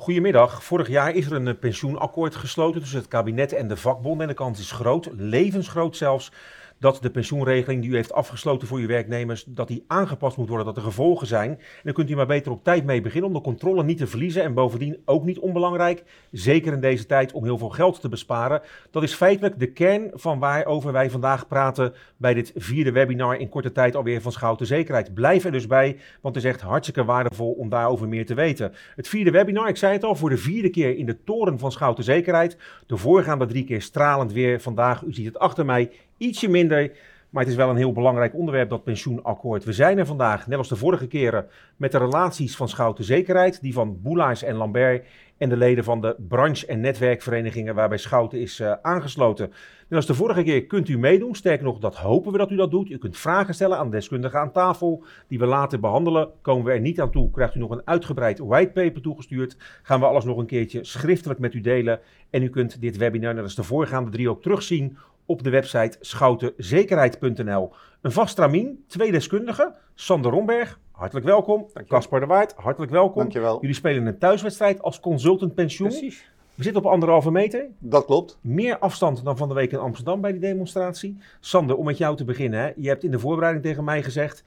Goedemiddag. Vorig jaar is er een eh, pensioenakkoord gesloten tussen het kabinet en de vakbonden. En de kans is groot, levensgroot zelfs, dat de pensioenregeling die u heeft afgesloten voor uw werknemers, dat die aangepast moet worden, dat er gevolgen zijn. En dan kunt u maar beter op tijd mee beginnen om de controle niet te verliezen. En bovendien ook niet onbelangrijk, zeker in deze tijd, om heel veel geld te besparen. Dat is feitelijk de kern van waarover wij vandaag praten bij dit vierde webinar in korte tijd alweer van Schouten Zekerheid. Blijf er dus bij, want het is echt hartstikke waardevol om daarover meer te weten. Het vierde webinar, ik zei het al, voor de vierde keer in de toren van Schouten Zekerheid. De voorgaande drie keer stralend weer vandaag. U ziet het achter mij ietsje minder. Maar het is wel een heel belangrijk onderwerp, dat pensioenakkoord. We zijn er vandaag, net als de vorige keren, met de relaties van Schouten Zekerheid, die van Boelaars en Lambert en de leden van de branche- en netwerkverenigingen waarbij Schouten is uh, aangesloten. Net als de vorige keer kunt u meedoen. Sterker nog, dat hopen we dat u dat doet. U kunt vragen stellen aan de deskundigen aan tafel, die we later behandelen. Komen we er niet aan toe, krijgt u nog een uitgebreid whitepaper toegestuurd. Gaan we alles nog een keertje schriftelijk met u delen. En u kunt dit webinar, net als de voorgaande drie, ook terugzien op de website schoutenzekerheid.nl. Een vast tramien, twee deskundigen, Sander Romberg, hartelijk welkom. Caspar de Waard, hartelijk welkom. Dankjewel. Jullie spelen een thuiswedstrijd als consultant pensioen. Precies. We zitten op anderhalve meter. Dat klopt. Meer afstand dan van de week in Amsterdam bij die demonstratie. Sander, om met jou te beginnen. Hè. Je hebt in de voorbereiding tegen mij gezegd,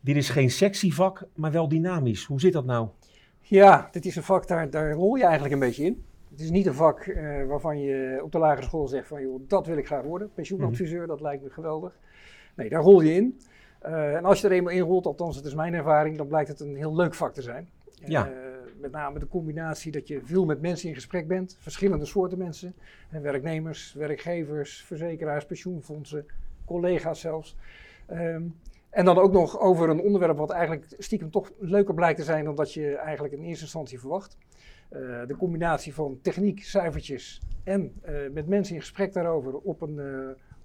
dit is geen sexy vak, maar wel dynamisch. Hoe zit dat nou? Ja, dit is een vak, daar, daar rol je eigenlijk een beetje in. Het is niet een vak uh, waarvan je op de lagere school zegt van joh, dat wil ik graag worden. Pensioenadviseur, mm -hmm. dat lijkt me geweldig. Nee, daar rol je in. Uh, en als je er eenmaal in rolt, althans het is mijn ervaring, dan blijkt het een heel leuk vak te zijn. Ja. Uh, met name de combinatie dat je veel met mensen in gesprek bent. Verschillende soorten mensen. werknemers, werkgevers, verzekeraars, pensioenfondsen, collega's zelfs. Um, en dan ook nog over een onderwerp wat eigenlijk stiekem toch leuker blijkt te zijn dan dat je eigenlijk in eerste instantie verwacht. Uh, de combinatie van techniek, cijfertjes en uh, met mensen in gesprek daarover op een, uh,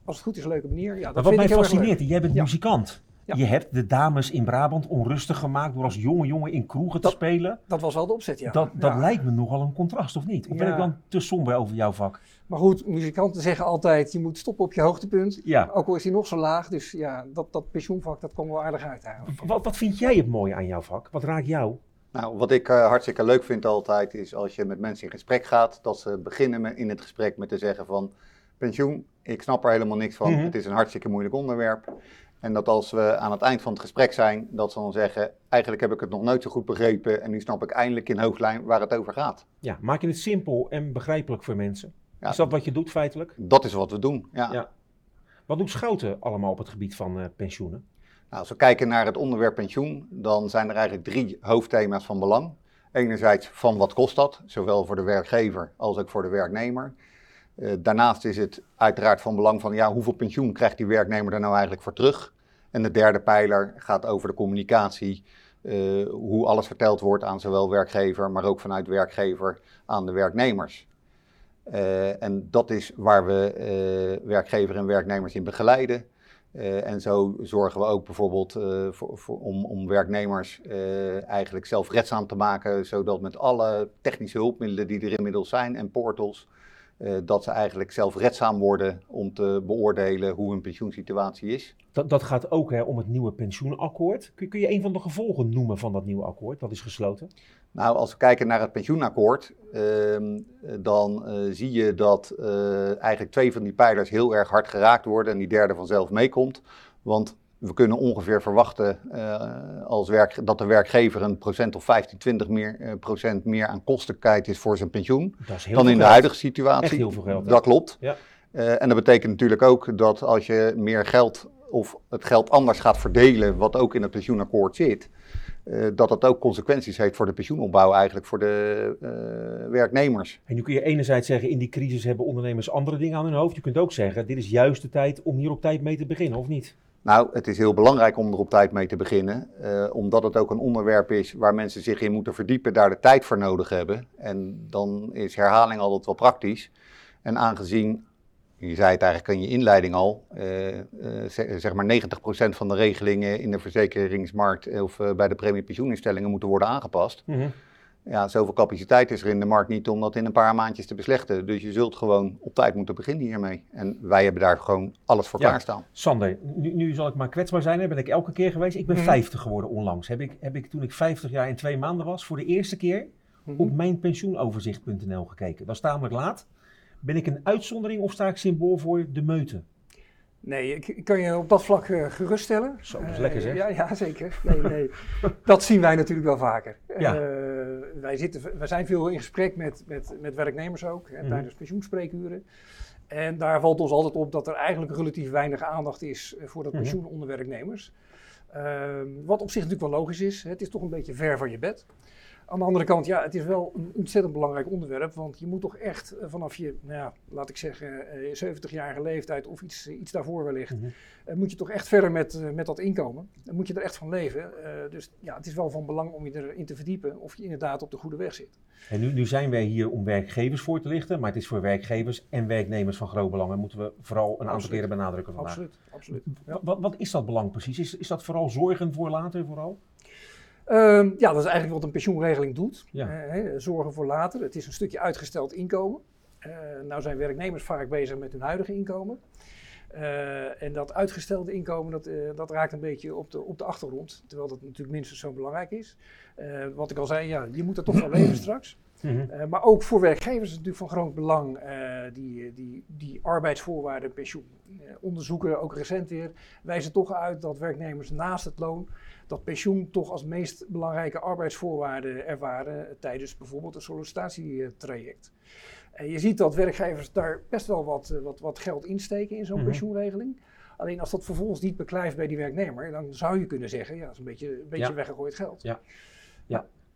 als het goed is, leuke manier. Ja, dat wat vind mij ik heel erg fascineert, jij bent Ja. muzikant. Ja. Je hebt de dames in Brabant onrustig gemaakt door als jonge jongen in kroegen te spelen. Dat was wel de opzet, ja. Dat, dat Ja. lijkt me nogal een contrast, of niet? Of ben ik dan te somber over jouw vak? Maar goed, muzikanten zeggen altijd, je moet stoppen op je hoogtepunt. Ja. Ook al is die nog zo laag. Dus ja, dat, dat pensioenvak, dat kwam wel aardig uit eigenlijk. Wat, wat vind jij het mooie aan jouw vak? Wat raakt jou? Nou, wat ik eh, hartstikke leuk vind altijd is als je met mensen in gesprek gaat, dat ze beginnen met, in het gesprek met te zeggen van pensioen, ik snap er helemaal niks van, Mhm. het is een hartstikke moeilijk onderwerp. En dat als we aan het eind van het gesprek zijn, dat ze dan zeggen, eigenlijk heb ik het nog nooit zo goed begrepen en nu snap ik eindelijk in hoofdlijn waar het over gaat. Ja, maak je het simpel en begrijpelijk voor mensen? Ja. Is dat wat je doet feitelijk? Dat is wat we doen, ja. Ja. Wat doet Schouten allemaal op het gebied van eh, pensioenen? Nou, als we kijken naar het onderwerp pensioen, dan zijn er eigenlijk drie hoofdthema's van belang. Enerzijds van wat kost dat, zowel voor de werkgever als ook voor de werknemer. Eh, daarnaast is het uiteraard van belang van ja, hoeveel pensioen krijgt die werknemer er nou eigenlijk voor terug. En de derde pijler gaat over de communicatie, eh, hoe alles verteld wordt aan zowel werkgever, maar ook vanuit werkgever aan de werknemers. Eh, en dat is waar we werkgever en werknemers in begeleiden. Eh, en zo zorgen we ook bijvoorbeeld eh, voor, om, om werknemers eh, eigenlijk zelfredzaam te maken, zodat met alle technische hulpmiddelen die er inmiddels zijn en portals, dat ze eigenlijk zelfredzaam worden om te beoordelen hoe hun pensioensituatie is. Dat, dat gaat ook hè, om het nieuwe pensioenakkoord. Kun, kun je een van de gevolgen noemen van dat nieuwe akkoord? Dat is gesloten. Nou, als we kijken naar het pensioenakkoord, ehm, eh, dan eh, zie je dat eh, eigenlijk twee van die pijlers heel erg hard geraakt worden en die derde vanzelf meekomt. Want we kunnen ongeveer verwachten eh, als werk, dat de werkgever een procent of 15, 20 meer, procent meer aan kosten kwijt is voor zijn pensioen Dat is heel dan veel in de huidige situatie. Echt heel veel geld, hè? Dat klopt. Ja. En dat betekent natuurlijk ook dat als je meer geld of het geld anders gaat verdelen, wat ook in het pensioenakkoord zit, eh, dat dat ook consequenties heeft voor de pensioenopbouw eigenlijk voor de eh, werknemers. En nu kun je enerzijds zeggen, in die crisis hebben ondernemers andere dingen aan hun hoofd. Je kunt ook zeggen, dit is juist de tijd om hier op tijd mee te beginnen, of niet? Nou, het is heel belangrijk om er op tijd mee te beginnen, eh, omdat het ook een onderwerp is waar mensen zich in moeten verdiepen, daar de tijd voor nodig hebben. En dan is herhaling altijd wel praktisch. En aangezien, je zei het eigenlijk in je inleiding al, eh, eh, zeg zeg maar 90% van de regelingen in de verzekeringsmarkt of eh, bij de premiepensioeninstellingen moeten worden aangepast. Mhm. Ja, zoveel capaciteit is er in de markt niet om dat in een paar maandjes te beslechten. Dus je zult gewoon op tijd moeten beginnen hiermee. En wij hebben daar gewoon alles voor Ja. klaarstaan. Sander, nu, nu zal ik maar kwetsbaar zijn, daar ben ik elke keer geweest. Ik ben Mhm. 50 geworden onlangs. Heb ik, heb ik toen ik 50 jaar en twee maanden was, voor de eerste keer Mhm. op mijnpensioenoverzicht.nl gekeken. Dat is tamelijk laat. Ben ik een uitzondering of sta ik symbool voor de meute? Nee, ik, kan je op dat vlak eh, geruststellen. Zo, dat is Eh, lekker zeg. Ja, ja, zeker. Nee, nee. dat zien wij natuurlijk wel vaker. Ja. Eh, wij, zitten, wij zijn veel in gesprek met, met, met werknemers ook, hè, Mhm. tijdens pensioenspreekuren. En daar valt ons altijd op dat er eigenlijk relatief weinig aandacht is eh, voor dat Mhm. pensioen onder werknemers. Ehm, wat op zich natuurlijk wel logisch is. Het is toch een beetje ver van je bed. Aan de andere kant, ja, het is wel een ontzettend belangrijk onderwerp. Want je moet toch echt eh, vanaf je, nou ja, laat ik zeggen, eh, 70-jarige leeftijd of iets, iets daarvoor wellicht. Mhm. eh, moet je toch echt verder met, eh, met dat inkomen. Dan moet je er echt van leven. Eh, dus ja, het is wel van belang om je erin te verdiepen of je inderdaad op de goede weg zit. En nu, nu zijn wij hier om werkgevers voor te lichten, maar het is voor werkgevers en werknemers van groot belang. En moeten we vooral een aantal keren benadrukken vandaag. Absoluut, absoluut. Wat, wat, wat is dat belang precies? Is, is dat vooral zorgen voor later vooral? Ehm, ja, dat is eigenlijk wat een pensioenregeling doet. Ja. Eh, hè, zorgen voor later. Het is een stukje uitgesteld inkomen. Eh nou zijn werknemers vaak bezig met hun huidige inkomen. Eh, en dat uitgestelde inkomen, dat, dat raakt een beetje op de, op de achtergrond. Terwijl dat natuurlijk minstens zo belangrijk is. Wat ik al zei, ja, je moet er toch van leven straks. Eh, maar ook voor werkgevers is het natuurlijk van groot belang eh, die, die, die arbeidsvoorwaarden pensioen. Eh, onderzoeken, ook recent weer, wijzen toch uit dat werknemers naast het loon dat pensioen toch als meest belangrijke arbeidsvoorwaarde ervaren tijdens bijvoorbeeld een sollicitatietraject. En je ziet dat werkgevers daar best wel wat, wat, wat geld insteken in zo'n Mhm. pensioenregeling. Alleen als dat vervolgens niet beklijft bij die werknemer, dan zou je kunnen zeggen, ja, dat is een beetje, een beetje Ja. weggegooid geld.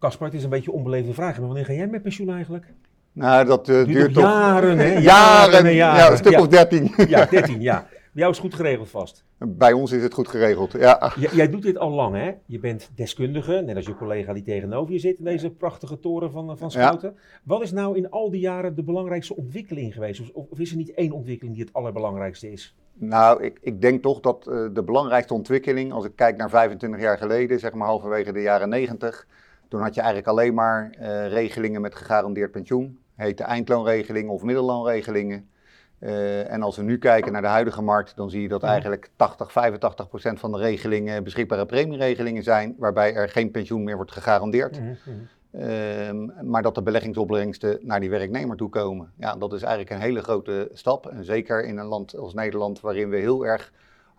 Caspar, het is een beetje een onbeleefde vraag, maar wanneer ga jij met pensioen eigenlijk? Nou, dat eh, Duurt toch jaren, hè? jaren, Jaren en jaren. Ja, een stuk Ja. of dertien. Ja, 13 jaar. Bij jou is het goed geregeld vast. Bij ons is het goed geregeld. Ja. J- jij doet dit al lang, hè? Je bent deskundige, net als je collega die tegenover je zit in deze prachtige toren van, van Schouten. Wat is nou in al die jaren de belangrijkste ontwikkeling geweest? Of, of is er niet één ontwikkeling die het allerbelangrijkste is? Nou, ik, ik denk toch dat eh, de belangrijkste ontwikkeling, als ik kijk naar 25 jaar geleden, zeg maar halverwege de jaren 90, toen had je eigenlijk alleen maar eh, regelingen met gegarandeerd pensioen, heette eindloonregelingen of middelloonregelingen. Eh, en als we nu kijken naar de huidige markt, dan zie je dat Mhm. eigenlijk 80, 85 procent van de regelingen beschikbare premieregelingen zijn, waarbij er geen pensioen meer wordt gegarandeerd. Mhm, mhm. Ehm, maar dat de beleggingsopbrengsten naar die werknemer toe komen. Ja, dat is eigenlijk een hele grote stap. En zeker in een land als Nederland, waarin we heel erg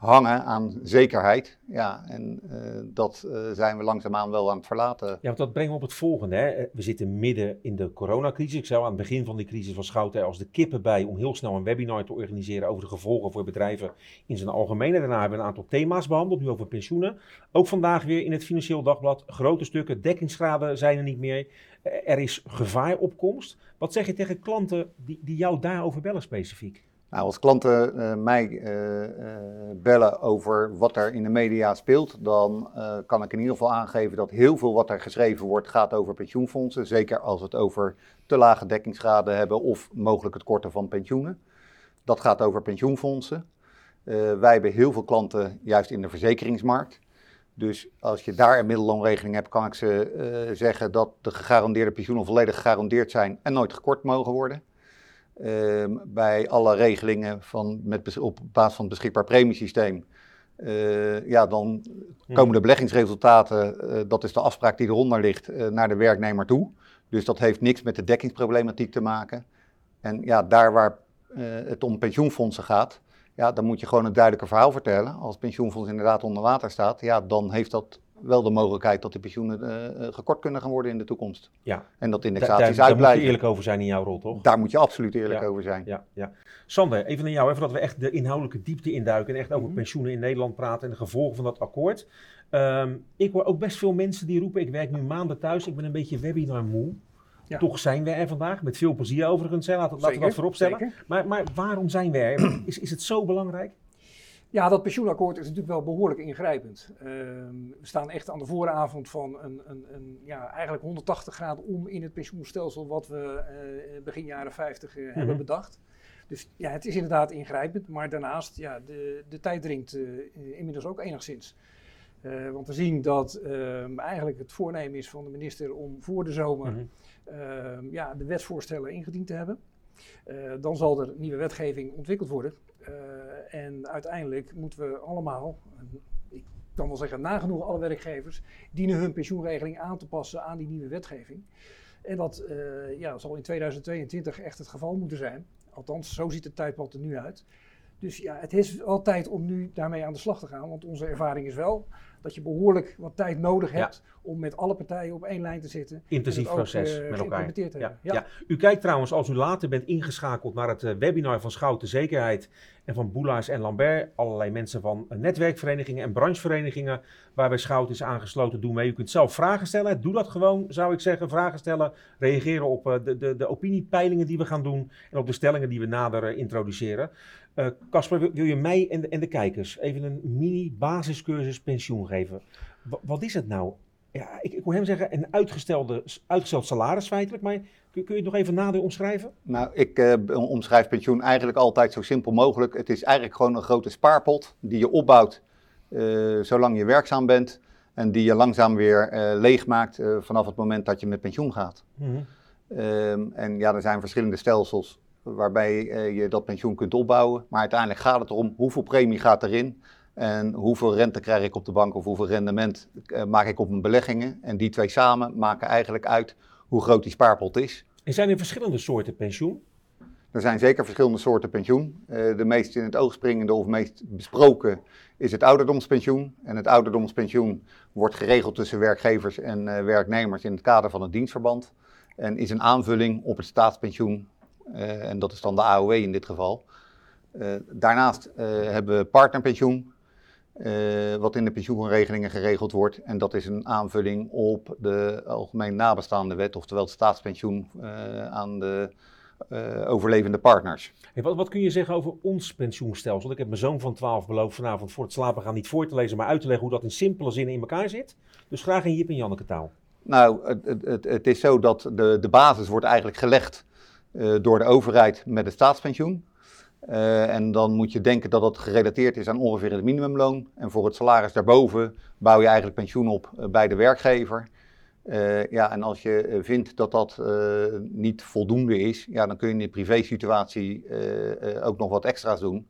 hangen aan zekerheid. Ja, en eh, dat eh, zijn we langzaamaan wel aan het verlaten. Ja, want dat brengt me op het volgende. Hè. Eh, We zitten midden in de coronacrisis. Ik al aan het begin van die crisis van Schouten er als de kippen bij om heel snel een webinar te organiseren over de gevolgen voor bedrijven in zijn algemeen. En daarna hebben we een aantal thema's behandeld, nu over pensioenen. Ook vandaag weer in het Financieel Dagblad. Grote stukken, dekkingsgraden zijn er niet meer. Er is gevaaropkomst. Wat zeg je tegen klanten die, die jou daarover bellen specifiek? Nou, als klanten eh, mij eh, eh, bellen over wat er in de media speelt, dan kan ik in ieder geval aangeven dat heel veel wat er geschreven wordt gaat over pensioenfondsen. Zeker als het over te lage dekkingsgraden hebben of mogelijk het korten van pensioenen. Dat gaat over pensioenfondsen. Wij hebben heel veel klanten juist in de verzekeringsmarkt. Dus als je daar een middelloonregeling hebt, kan ik ze zeggen dat de gegarandeerde pensioenen volledig gegarandeerd zijn en nooit gekort mogen worden. Ehm, bij alle regelingen van, met, op basis van het beschikbaar premiesysteem. eh, ja, dan komen de beleggingsresultaten, eh, dat is de afspraak die eronder ligt, eh, naar de werknemer toe. Dus dat heeft niks met de dekkingsproblematiek te maken. En ja, daar waar het om pensioenfondsen gaat, ja, dan moet je gewoon een duidelijker verhaal vertellen. Als het pensioenfonds inderdaad onder water staat, ja, dan heeft dat wel de mogelijkheid dat de pensioenen eh, eh, gekort kunnen gaan worden in de toekomst. Ja, En dat indexaties daar, daar moet je uitblijven. eerlijk over zijn in jouw rol, toch? Daar moet je absoluut eerlijk Ja. over zijn. Ja, ja. Sander, even naar jou, hè, voordat we echt de inhoudelijke diepte induiken en echt over Mhm. pensioenen in Nederland praten en de gevolgen van dat akkoord. Ehm, ik hoor ook best veel mensen die roepen, ik werk nu maanden thuis, ik ben een beetje webinar moe. Ja. Toch zijn we er vandaag, met veel plezier overigens, hè. laten, laten we dat Zeker, voorop stellen. zeker. Maar, maar waarom zijn we er? Is, is het zo belangrijk? Ja, dat pensioenakkoord is natuurlijk wel behoorlijk ingrijpend. Ehm, we staan echt aan de vooravond van een, een, een ja, eigenlijk 180 graden om in het pensioenstelsel wat we eh, begin jaren 50 eh, hebben bedacht. Dus ja, het is inderdaad ingrijpend, maar daarnaast, ja, de, de tijd dringt eh, inmiddels ook enigszins. Want we zien dat ehm, eigenlijk het voornemen is van de minister om voor de zomer Mhm. ehm, ja, de wetsvoorstellen ingediend te hebben. Dan zal er nieuwe wetgeving ontwikkeld worden. Eh, en uiteindelijk moeten we allemaal, ik kan wel zeggen nagenoeg alle werkgevers, dienen hun pensioenregeling aan te passen aan die nieuwe wetgeving. En dat ja, zal in 2022 echt het geval moeten zijn. Althans, zo ziet het tijdpad er nu uit. Dus ja, het is wel tijd om nu daarmee aan de slag te gaan. Want onze ervaring is wel dat je behoorlijk wat tijd nodig hebt om met alle partijen op één lijn te zitten. Intensief proces uh, met elkaar. Ja. Ja. U kijkt trouwens, als u later bent ingeschakeld naar het uh, webinar van Schouten Zekerheid en van Boelaars en Lambert, allerlei mensen van uh, netwerkverenigingen en brancheverenigingen waarbij Schout is aangesloten, doen mee. U kunt zelf vragen stellen. Doe dat gewoon, zou ik zeggen. Vragen stellen, reageren op de, de, de opiniepeilingen die we gaan doen en op de stellingen die we nader introduceren. Casper, wil je mij en de, en de kijkers even een mini basiscursus pensioen geven? wat is het nou? Ja, ik, ik hoor hem zeggen een uitgestelde, uitgesteld salaris feitelijk, maar kun, kun je het nog even nader omschrijven? Nou, ik uh, omschrijf pensioon eigenlijk altijd zo simpel mogelijk. Het is eigenlijk gewoon een grote spaarpot die je opbouwt uh, zolang je werkzaam bent en die je langzaam weer leegmaakt vanaf het moment dat je met pensioen gaat. Mm -hmm. um, en ja, er zijn verschillende stelsels waarbij je dat pensioen kunt opbouwen, maar uiteindelijk gaat het erom hoeveel premie gaat erin en hoeveel rente krijg ik op de bank of hoeveel rendement uh, maak ik op mijn beleggingen. En die twee samen maken eigenlijk uit hoe groot die spaarpot is. En zijn er verschillende soorten pensioen? Er zijn zeker verschillende soorten pensioen. Uh, de meest in het oog springende of meest besproken is het ouderdomspensioen. En het ouderdomspensioen wordt geregeld tussen werkgevers en uh, werknemers in het kader van het dienstverband. En is een aanvulling op het staatspensioen. En dat is dan de AOW in dit geval. daarnaast hebben we partnerpensioen. Wat in de pensioenregelingen geregeld wordt. En dat is een aanvulling op de algemeen nabestaande wet, oftewel het staatspensioen aan de uh, overlevende partners. Hey, wat, wat, kun je zeggen over ons pensioenstelsel? Ik heb mijn zoon van 12 beloofd vanavond voor het slapen gaan niet voor te lezen, maar uit te leggen hoe dat in simpele zinnen in elkaar zit. Dus graag in Jip en Janneke taal. Nou, het, het, het, is zo dat de, de basis wordt eigenlijk gelegd door de overheid met het staatspensioen. Uh, en dan moet je denken dat dat gerelateerd is aan ongeveer het minimumloon. En voor het salaris daarboven bouw je eigenlijk pensioen op uh, bij de werkgever. Ja, en als je vindt dat dat niet voldoende is, ja, dan kun je in de privésituatie ook nog wat extra's doen.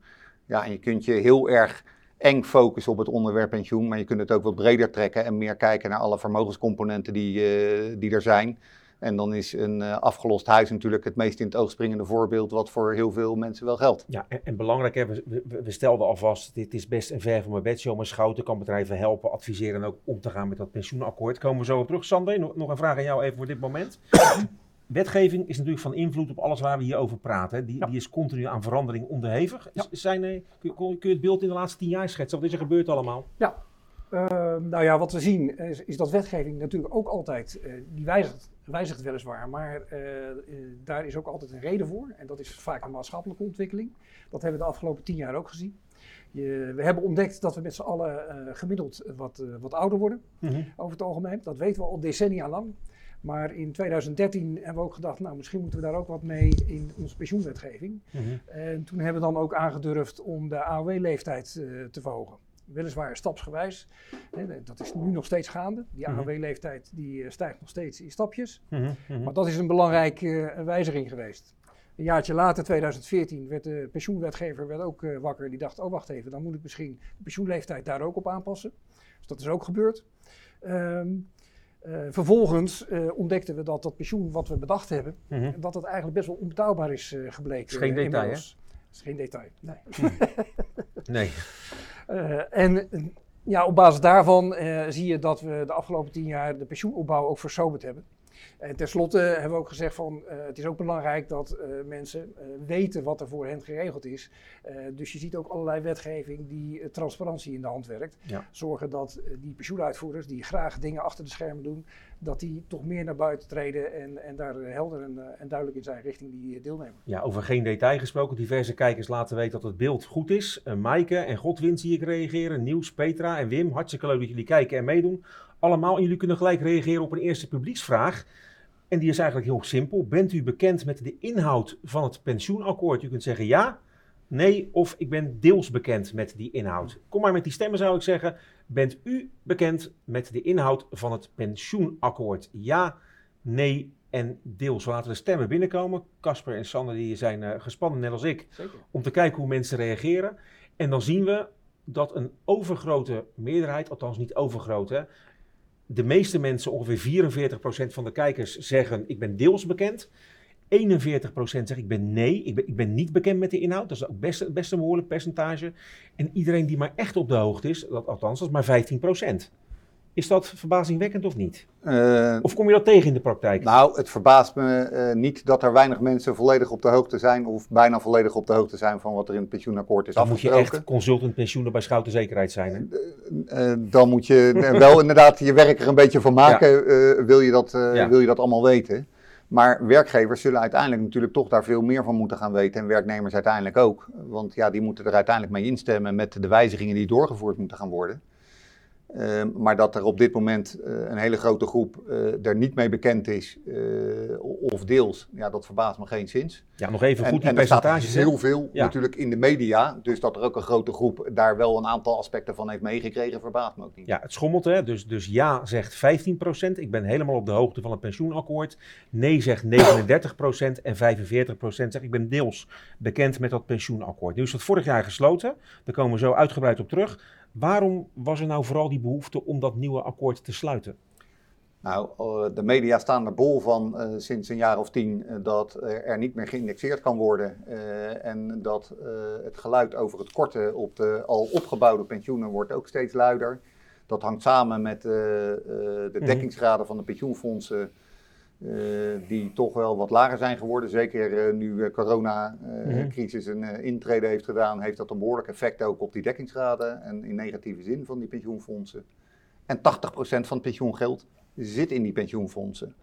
Ja, en je kunt je heel erg eng focussen op het onderwerp pensioen, maar je kunt het ook wat breder trekken en meer kijken naar alle vermogenscomponenten die, die er zijn. En dan is een uh, afgelost huis natuurlijk het meest in het oog springende voorbeeld, wat voor heel veel mensen wel geldt. Ja, en, en belangrijk, hè, we, we, we, stelden alvast, dit is best een ver van mijn bedshow, maar Schouten kan bedrijven helpen, adviseren en ook om te gaan met dat pensioenakkoord. Komen we zo op terug. Sander, nog, nog een vraag aan jou even voor dit moment. Wetgeving is natuurlijk van invloed op alles waar we hier over praten. Die, ja. die is continu aan verandering onderhevig. Ja. Zijn, kun, kun, je het beeld in de laatste tien jaar schetsen? Wat is er gebeurd allemaal? Ja, uh, nou ja, wat we zien is, is dat wetgeving natuurlijk ook altijd, uh, die wijzigt, wijzigt weliswaar, maar uh, daar is ook altijd een reden voor. En dat is vaak een maatschappelijke ontwikkeling. Dat hebben we de afgelopen tien jaar ook gezien. Je, we hebben ontdekt dat we met z'n allen gemiddeld wat, wat ouder worden, mm -hmm. over het algemeen. Dat weten we al decennia lang. Maar in 2013 hebben we ook gedacht, nou misschien moeten we daar ook wat mee in onze pensioenwetgeving. Mm -hmm. En toen hebben we dan ook aangedurfd om de AOW-leeftijd te verhogen weliswaar stapsgewijs. Hè, dat is nu nog steeds gaande. Die Mhm. AOW-leeftijd die, uh, stijgt nog steeds in stapjes. Mhm, mhm. Maar dat is een belangrijke uh, wijziging geweest. Een jaartje later, 2014, werd de pensioenwetgever werd ook uh, wakker. Die dacht, oh wacht even, dan moet ik misschien de pensioenleeftijd daar ook op aanpassen. Dus dat is ook gebeurd. Um, uh, vervolgens uh, ontdekten we dat dat pensioen wat we bedacht hebben, dat het eigenlijk best wel onbetaalbaar is gebleken. Is geen detail, inmiddels. Is geen detail, nee. Nee. Uh, en ja, op basis daarvan uh, zie je dat we de afgelopen tien jaar de pensioenopbouw ook versoberd hebben. En tenslotte hebben we ook gezegd van het is ook belangrijk dat mensen weten wat er voor hen geregeld is. dus je ziet ook allerlei wetgeving die transparantie in de hand werkt. Ja. Zorgen dat die pensioenuitvoerders die graag dingen achter de schermen doen, dat die toch meer naar buiten treden en, en daar helder en, en, duidelijk in zijn richting die deelnemer. Ja, over geen detail gesproken. Diverse kijkers laten weten dat het beeld goed is. Uh, Maaike en Godwin zie ik reageren. Niels, Petra en Wim. Hartstikke leuk dat jullie kijken en meedoen. Allemaal. En jullie kunnen gelijk reageren op een eerste publieksvraag. En die is eigenlijk heel simpel. Bent u bekend met de inhoud van het pensioenakkoord? U kunt zeggen ja, nee of ik ben deels bekend met die inhoud. Kom maar met die stemmen zou ik zeggen. Bent u bekend met de inhoud van het pensioenakkoord? Ja, nee en deels. We laten de stemmen binnenkomen. Casper en Sander die zijn uh, gespannen, net als ik, Zeker. om te kijken hoe mensen reageren. En dan zien we dat een overgrote meerderheid, althans niet overgroot, hè, de meeste mensen, ongeveer 44% van de kijkers, zeggen ik ben deels bekend. 41% zegt ik ben nee, ik ben, ik ben niet bekend met de inhoud. Dat is ook best, best een behoorlijk percentage. En iedereen die maar echt op de hoogte is, dat, althans dat is maar 15%. Is dat verbazingwekkend of niet? Uh, of kom je dat tegen in de praktijk? Nou, het verbaast me uh, niet dat er weinig mensen volledig op de hoogte zijn, of bijna volledig op de hoogte zijn van wat er in het pensioenakkoord is dan moet je echt consultant pensioenen bij Schouten Zekerheid zijn. Hè? Uh, dan moet je wel inderdaad je werk er een beetje van maken, ja. wil, je dat, ja. wil je dat allemaal weten. Maar werkgevers zullen uiteindelijk natuurlijk toch daar veel meer van moeten gaan weten. En werknemers uiteindelijk ook. Want ja, die moeten er uiteindelijk mee instemmen met de wijzigingen die doorgevoerd moeten gaan worden. Uh, maar dat er op dit moment uh, een hele grote groep uh, er niet mee bekend is, of deels, ja, dat verbaast me geen zins. Ja, nog even goed, en, die en percentages. Er staat heel veel ja. natuurlijk in de media, dus dat er ook een grote groep daar wel een aantal aspecten van heeft meegekregen, verbaast me ook niet. Ja, het schommelt hè, dus, dus ja zegt 15%, ik ben helemaal op de hoogte van het pensioenakkoord. Nee zegt 39% en 45% zegt ik ben deels bekend met dat pensioenakkoord. Nu is dat vorig jaar gesloten, daar komen we zo uitgebreid op terug. Waarom was er nou vooral die behoefte om dat nieuwe akkoord te sluiten? Nou, de media staan er bol van uh, sinds een jaar of tien uh, dat er niet meer geïndexeerd kan worden. Uh, en dat het geluid over het korten op de al opgebouwde pensioenen wordt ook steeds luider. Dat hangt samen met de dekkingsgraden van de pensioenfondsen. Uh, die toch wel wat lager zijn geworden. Zeker uh, nu de uh, coronacrisis een intrede heeft gedaan, heeft dat een behoorlijk effect ook op die dekkingsgraden en in negatieve zin van die pensioenfondsen. En 80% van het pensioengeld zit in die pensioenfondsen.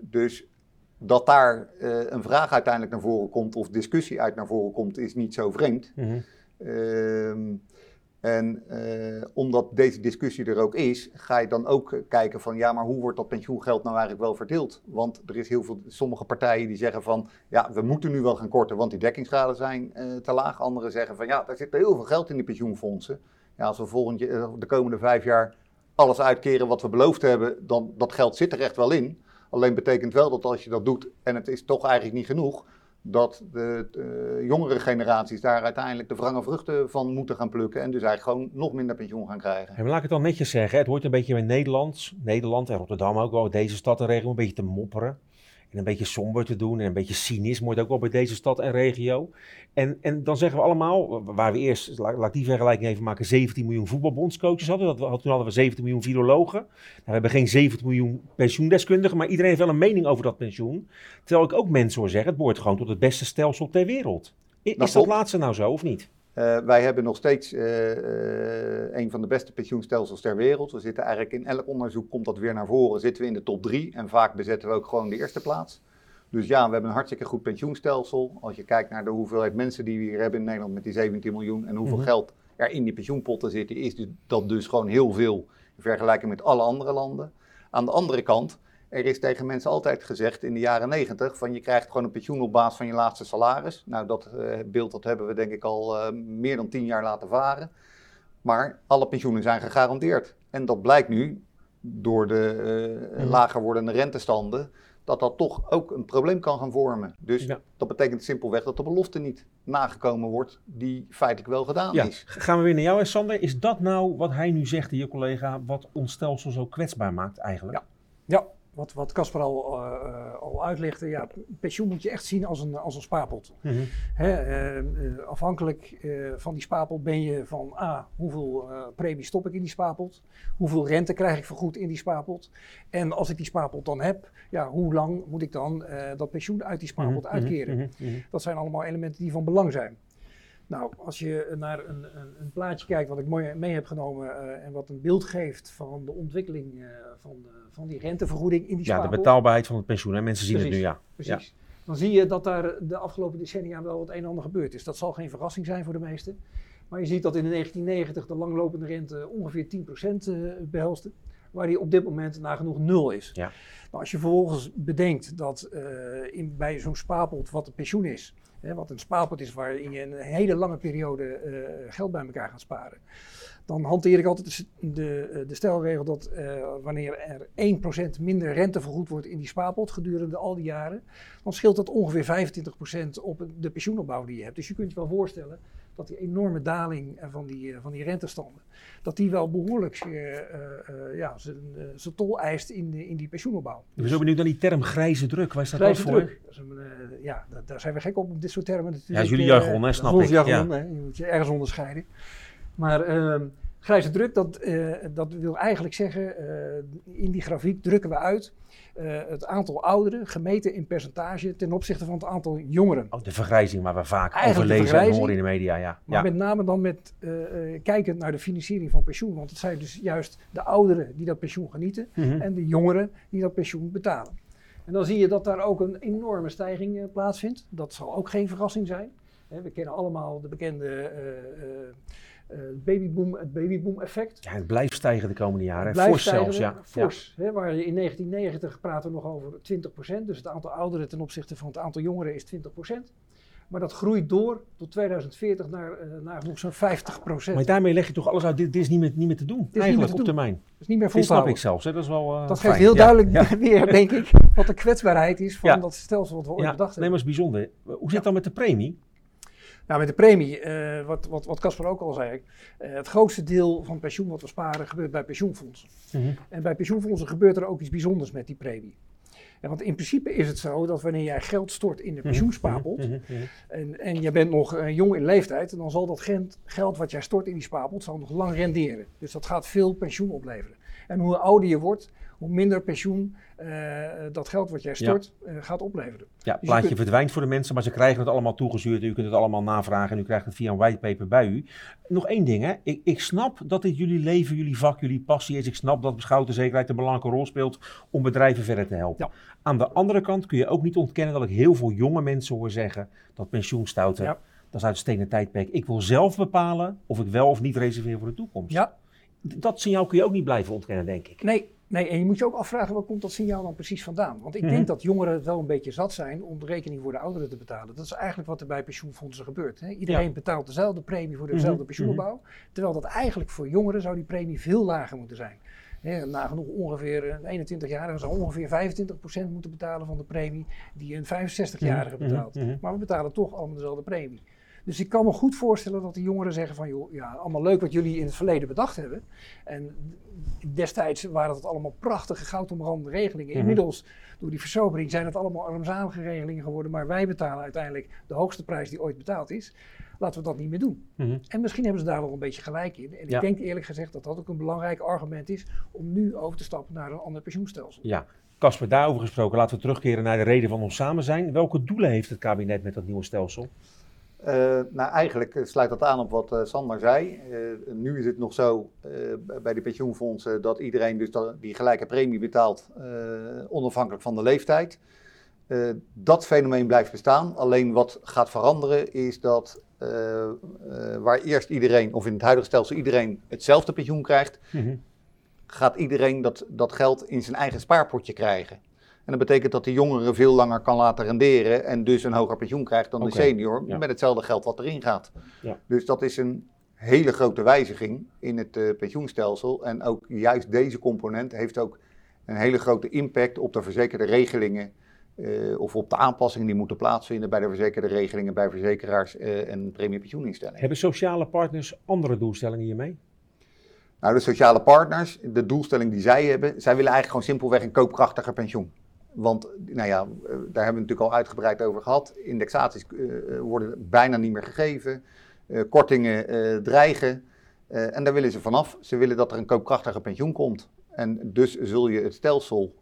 Dus dat daar een vraag uiteindelijk naar voren komt of discussie uit naar voren komt, is niet zo vreemd. Mm -hmm. En uh, omdat deze discussie er ook is, ga je dan ook kijken van ja, maar hoe wordt dat pensioengeld nou eigenlijk wel verdeeld? Want er is heel veel, sommige partijen die zeggen van ja, we moeten nu wel gaan korten, want die dekkingsgraden zijn uh, te laag. Anderen zeggen van ja, daar zit heel veel geld in die pensioenfondsen. Ja, als we volgend de komende vijf jaar alles uitkeren wat we beloofd hebben, dan dat geld zit er echt wel in. Alleen betekent wel dat als je dat doet en het is toch eigenlijk niet genoeg, dat de, de, jongere generaties daar uiteindelijk de wrange vruchten van moeten gaan plukken. En dus eigenlijk gewoon nog minder pensioen gaan krijgen. Maar laat ik het dan netjes zeggen. Het hoort een beetje bij Nederland, Nederland en Rotterdam ook wel, deze stad en regio, een beetje te mopperen. En een beetje somber te doen en een beetje cynisme hoort ook wel bij deze stad en regio. En, en dan zeggen we allemaal, waar we eerst, laat, die vergelijking even maken, 17 miljoen voetbalbondscoaches hadden. Dat, toen hadden we 17 miljoen virologen. Nou, we hebben geen 17 miljoen pensioendeskundigen, maar iedereen heeft wel een mening over dat pensioen. Terwijl ik ook mensen hoor zeggen, het behoort gewoon tot het beste stelsel ter wereld. Is dat, dat laatste nou zo of niet? Uh, wij hebben nog steeds uh, uh, een van de beste pensioenstelsels ter wereld. We zitten eigenlijk in elk onderzoek, komt dat weer naar voren, zitten we in de top drie. En vaak bezetten we ook gewoon de eerste plaats. Dus ja, we hebben een hartstikke goed pensioenstelsel. Als je kijkt naar de hoeveelheid mensen die we hier hebben in Nederland met die 17 miljoen en hoeveel mm -hmm. geld er in die pensioenpotten zit, is dat dus gewoon heel veel in vergelijking met alle andere landen. Aan de andere kant, er is tegen mensen altijd gezegd in de jaren 90 van je krijgt gewoon een pensioen op basis van je laatste salaris. Nou, dat uh, beeld dat hebben we denk ik al uh, meer dan tien jaar laten varen. Maar alle pensioenen zijn gegarandeerd. En dat blijkt nu door de uh, lager wordende rentestanden dat dat toch ook een probleem kan gaan vormen. Dus ja. dat betekent simpelweg dat de belofte niet nagekomen wordt die feitelijk wel gedaan ja. is. Gaan we weer naar jou, Sander. Is dat nou wat hij nu zegt, je collega, wat ons stelsel zo kwetsbaar maakt eigenlijk? Ja, ja wat, wat Casper al, uh, al uitlegde, ja, pensioen moet je echt zien als een, als een spaarpot. Mm -hmm. Hè, uh, afhankelijk van die spaarpot ben je van A, hoeveel premie stop ik in die spaarpot? Hoeveel rente krijg ik vergoed in die spaarpot? En als ik die spaarpot dan heb, ja, hoe lang moet ik dan dat pensioen uit die spaarpot mm -hmm. uitkeren? Mm -hmm. Dat zijn allemaal elementen die van belang zijn. Nou, als je naar een, een, een, plaatje kijkt wat ik mooi mee heb genomen uh, en wat een beeld geeft van de ontwikkeling uh, van, de, van die rentevergoeding in die Ja, de betaalbaarheid van het pensioen. Hè? Mensen zien precies, het nu, ja. Precies. Ja. Dan zie je dat daar de afgelopen decennia wel het een en ander gebeurd is. Dat zal geen verrassing zijn voor de meesten. Maar je ziet dat in de 1990 de langlopende rente ongeveer 10% uh, behelste. Waar die op dit moment nagenoeg nul is. Ja. Nou, als je vervolgens bedenkt dat in, bij zo'n spaarpot wat het pensioen is... Wat een spaarpot is waarin je een hele lange periode uh, geld bij elkaar gaat sparen. Dan hanteer ik altijd de, de, de stelregel dat uh, wanneer er 1% minder rente vergoed wordt in die spaarpot gedurende al die jaren, dan scheelt dat ongeveer 25% op de pensioenopbouw die je hebt. Dus je kunt je wel voorstellen dat die enorme daling eh, van die, eh, van die rentestanden, dat die wel behoorlijk eh, ja, zijn tol eist in, de- in die pensioenopbouw. Ik ben zo benieuwd naar die term grijze druk. Waar staat Grijze dat voor? druk. Dat is een, ja, daar, zijn we gek op, op dit soort termen natuurlijk. Ja, jullie jargon, hè, snap ik, jargon, ja. hè. Je moet je ergens onderscheiden. Maar ehm, grijze druk, dat, dat wil eigenlijk zeggen, in die grafiek drukken we uit eh, het aantal ouderen gemeten in percentage ten opzichte van het aantal jongeren. Oh, de vergrijzing waar we vaak Eigenlijk over lezen en horen in de media. Ja. Maar ja. met name dan met eh, kijkend naar de financiering van pensioen. Want het zijn dus juist de ouderen die dat pensioen genieten Mhm. en de jongeren die dat pensioen betalen. En dan zie je dat daar ook een enorme stijging plaatsvindt. Dat zal ook geen verrassing zijn. We kennen allemaal de bekende eh, eh, babyboom, het babyboom effect. Ja, het blijft stijgen de komende jaren. Het hè. blijft Fors zelfs, stijgen, ja. Fors, hè, waar je in 1990 praten we nog over 20%. Dus het aantal ouderen ten opzichte van het aantal jongeren is 20%. Maar dat groeit door tot 2040 naar, eh, naar nog zo'n 50%. Ja. Maar daarmee leg je toch alles uit. Dit, dit is niet meer, niet meer te doen. niet meer Eigenlijk te op doen. termijn. Dat is niet meer vol Dit te snap ik zelfs. Hè. Dat is wel eh, Dat fijn. geeft heel Ja. duidelijk Ja. weer, denk ik, wat de kwetsbaarheid is van Ja. dat stelsel wat we ooit Ja, bedacht nee, maar is bijzonder. Hoe zit het dan met de premie? Nou, met de premie, eh, wat wat wat Casper ook al zei, eh, het grootste deel van pensioen wat we sparen gebeurt bij pensioenfondsen. En bij pensioenfondsen gebeurt er ook iets bijzonders met die premie. Want in principe is het zo dat wanneer jij geld stort in de Mhm, mhm. en, en je bent nog eh, jong in leeftijd, dan zal dat geld wat jij stort in die spapel, het zal nog lang renderen. Dus dat gaat veel pensioen opleveren. En hoe ouder je wordt, hoe minder pensioen eh, dat geld wat jij stort eh, gaat opleveren. Ja, het je plaatje kunt- verdwijnt voor de mensen, maar ze krijgen het allemaal toegestuurd. U kunt het allemaal navragen en u krijgt het via een whitepaper bij u. Nog één ding, hè. Ik, ik snap dat dit jullie leven, jullie vak, jullie passie is. Ik snap dat beschouwde zekerheid een belangrijke rol speelt om bedrijven verder te helpen. Ja. Aan de andere kant kun je ook niet ontkennen dat ik heel veel jonge mensen hoor zeggen dat pensioenstouten, Ja. dat is uit het stenen tijdperk. Ik wil zelf bepalen of ik wel of niet reserveer voor de toekomst. Ja, Dat signaal kun je ook niet blijven ontkennen, denk ik. Nee, nee, en je moet je ook afvragen, waar komt dat signaal dan precies vandaan? Want ik Mhm. denk dat jongeren het wel een beetje zat zijn om de rekening voor de ouderen te betalen. Dat is eigenlijk wat er bij pensioenfondsen gebeurt. Hè? Iedereen Ja. betaalt dezelfde premie voor dezelfde Mhm, pensioenopbouw. Terwijl dat eigenlijk voor jongeren zou die premie veel lager moeten zijn. Hè, nagenoeg ongeveer een 21-jarige zou ongeveer 25% moeten betalen van de premie die een 65-jarige Mhm, betaalt. mhm. Maar we betalen toch allemaal dezelfde premie. Dus ik kan me goed voorstellen dat de jongeren zeggen van, joh, ja, allemaal leuk wat jullie in het verleden bedacht hebben. En destijds waren het allemaal prachtige goudomrande regelingen. Mhm. Inmiddels, door die versobering, zijn het allemaal armzalige regelingen geworden. Maar wij betalen uiteindelijk de hoogste prijs die ooit betaald is. Laten we dat niet meer doen. Mhm. En misschien hebben ze daar wel een beetje gelijk in. En Ja. ik denk eerlijk gezegd dat dat ook een belangrijk argument is om nu over te stappen naar een ander pensioenstelsel. Ja, Casper, daarover gesproken, laten we terugkeren naar de reden van ons samen zijn. Welke doelen heeft het kabinet met dat nieuwe stelsel? Eh, nou, eigenlijk sluit dat aan op wat eh, Sander zei. Eh, nu is het nog zo bij de pensioenfondsen dat iedereen dus dat- die gelijke premie betaalt, onafhankelijk van de leeftijd. Dat fenomeen blijft bestaan. Alleen wat gaat veranderen is dat waar eerst iedereen, of in het huidige stelsel iedereen hetzelfde pensioen krijgt, gaat iedereen dat, dat geld in zijn eigen spaarpotje krijgen. En dat betekent dat de jongere veel langer kan laten renderen en dus een hoger pensioen krijgt dan de senior ja. met hetzelfde geld wat erin gaat. Ja. Dus dat is een hele grote wijziging in het eh, pensioenstelsel. En ook juist deze component heeft ook een hele grote impact op de verzekerde regelingen eh, of op de aanpassingen die moeten plaatsvinden bij de verzekerde regelingen bij verzekeraars eh, en premiepensioeninstellingen. Hebben sociale partners andere doelstellingen hiermee? Nou, de sociale partners, de doelstelling die zij hebben, zij willen eigenlijk gewoon simpelweg een koopkrachtiger pensioen. Want, nou ja, eh, daar hebben we het natuurlijk al uitgebreid over gehad. Indexaties eh, eh, worden bijna niet meer gegeven. Kortingen dreigen. En daar willen ze vanaf. Ze willen dat er een koopkrachtiger pensioen komt. En dus zul je het stelsel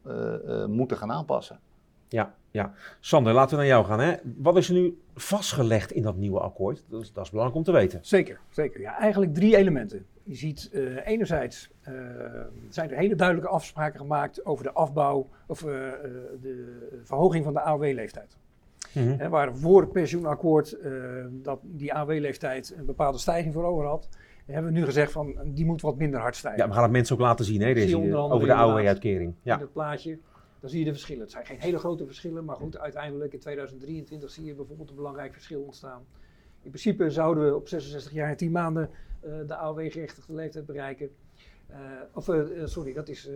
moeten gaan aanpassen. Ja, ja. Sander, laten we naar jou gaan. Hè? Wat is er nu vastgelegd in dat nieuwe akkoord? Dat is, dat is belangrijk om te weten. Zeker, zeker. Ja, eigenlijk drie elementen. Je ziet eh, enerzijds eh, zijn er hele duidelijke afspraken gemaakt over de afbouw of eh, de verhoging van de AOW-leeftijd. Hè, waar voor het pensioenakkoord dat die AOW-leeftijd een bepaalde stijging voor over had, hebben we nu gezegd van die moet wat minder hard stijgen. Ja, we gaan het mensen ook laten zien, hè, deze, over de. AOW-uitkering. In Ja. dat plaatje, dan zie je de verschillen. Het zijn geen hele grote verschillen, maar goed, uiteindelijk in 2023 zie je bijvoorbeeld een belangrijk verschil ontstaan. In principe zouden we op 66 jaar en 10 maanden eh, de AOW-gerechtigde leeftijd bereiken. Eh, of, eh, sorry, dat is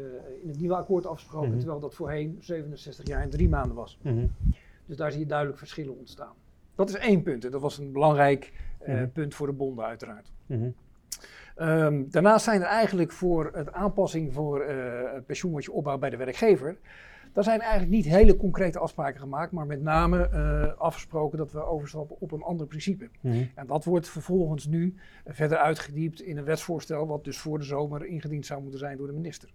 in het nieuwe akkoord afgesproken, Mhm. terwijl dat voorheen 67 jaar en 3 maanden was. Mhm. Dus daar zie je duidelijk verschillen ontstaan. Dat is één punt. En dat was een belangrijk Mhm. punt voor de bonden uiteraard. Ehm, daarnaast zijn er eigenlijk voor het aanpassing voor het pensioen wat je opbouwt bij de werkgever. Daar zijn eigenlijk niet hele concrete afspraken gemaakt, maar met name eh, afgesproken dat we overstappen op een ander principe. Mhm. En dat wordt vervolgens nu eh, verder uitgediept in een wetsvoorstel, wat dus voor de zomer ingediend zou moeten zijn door de minister.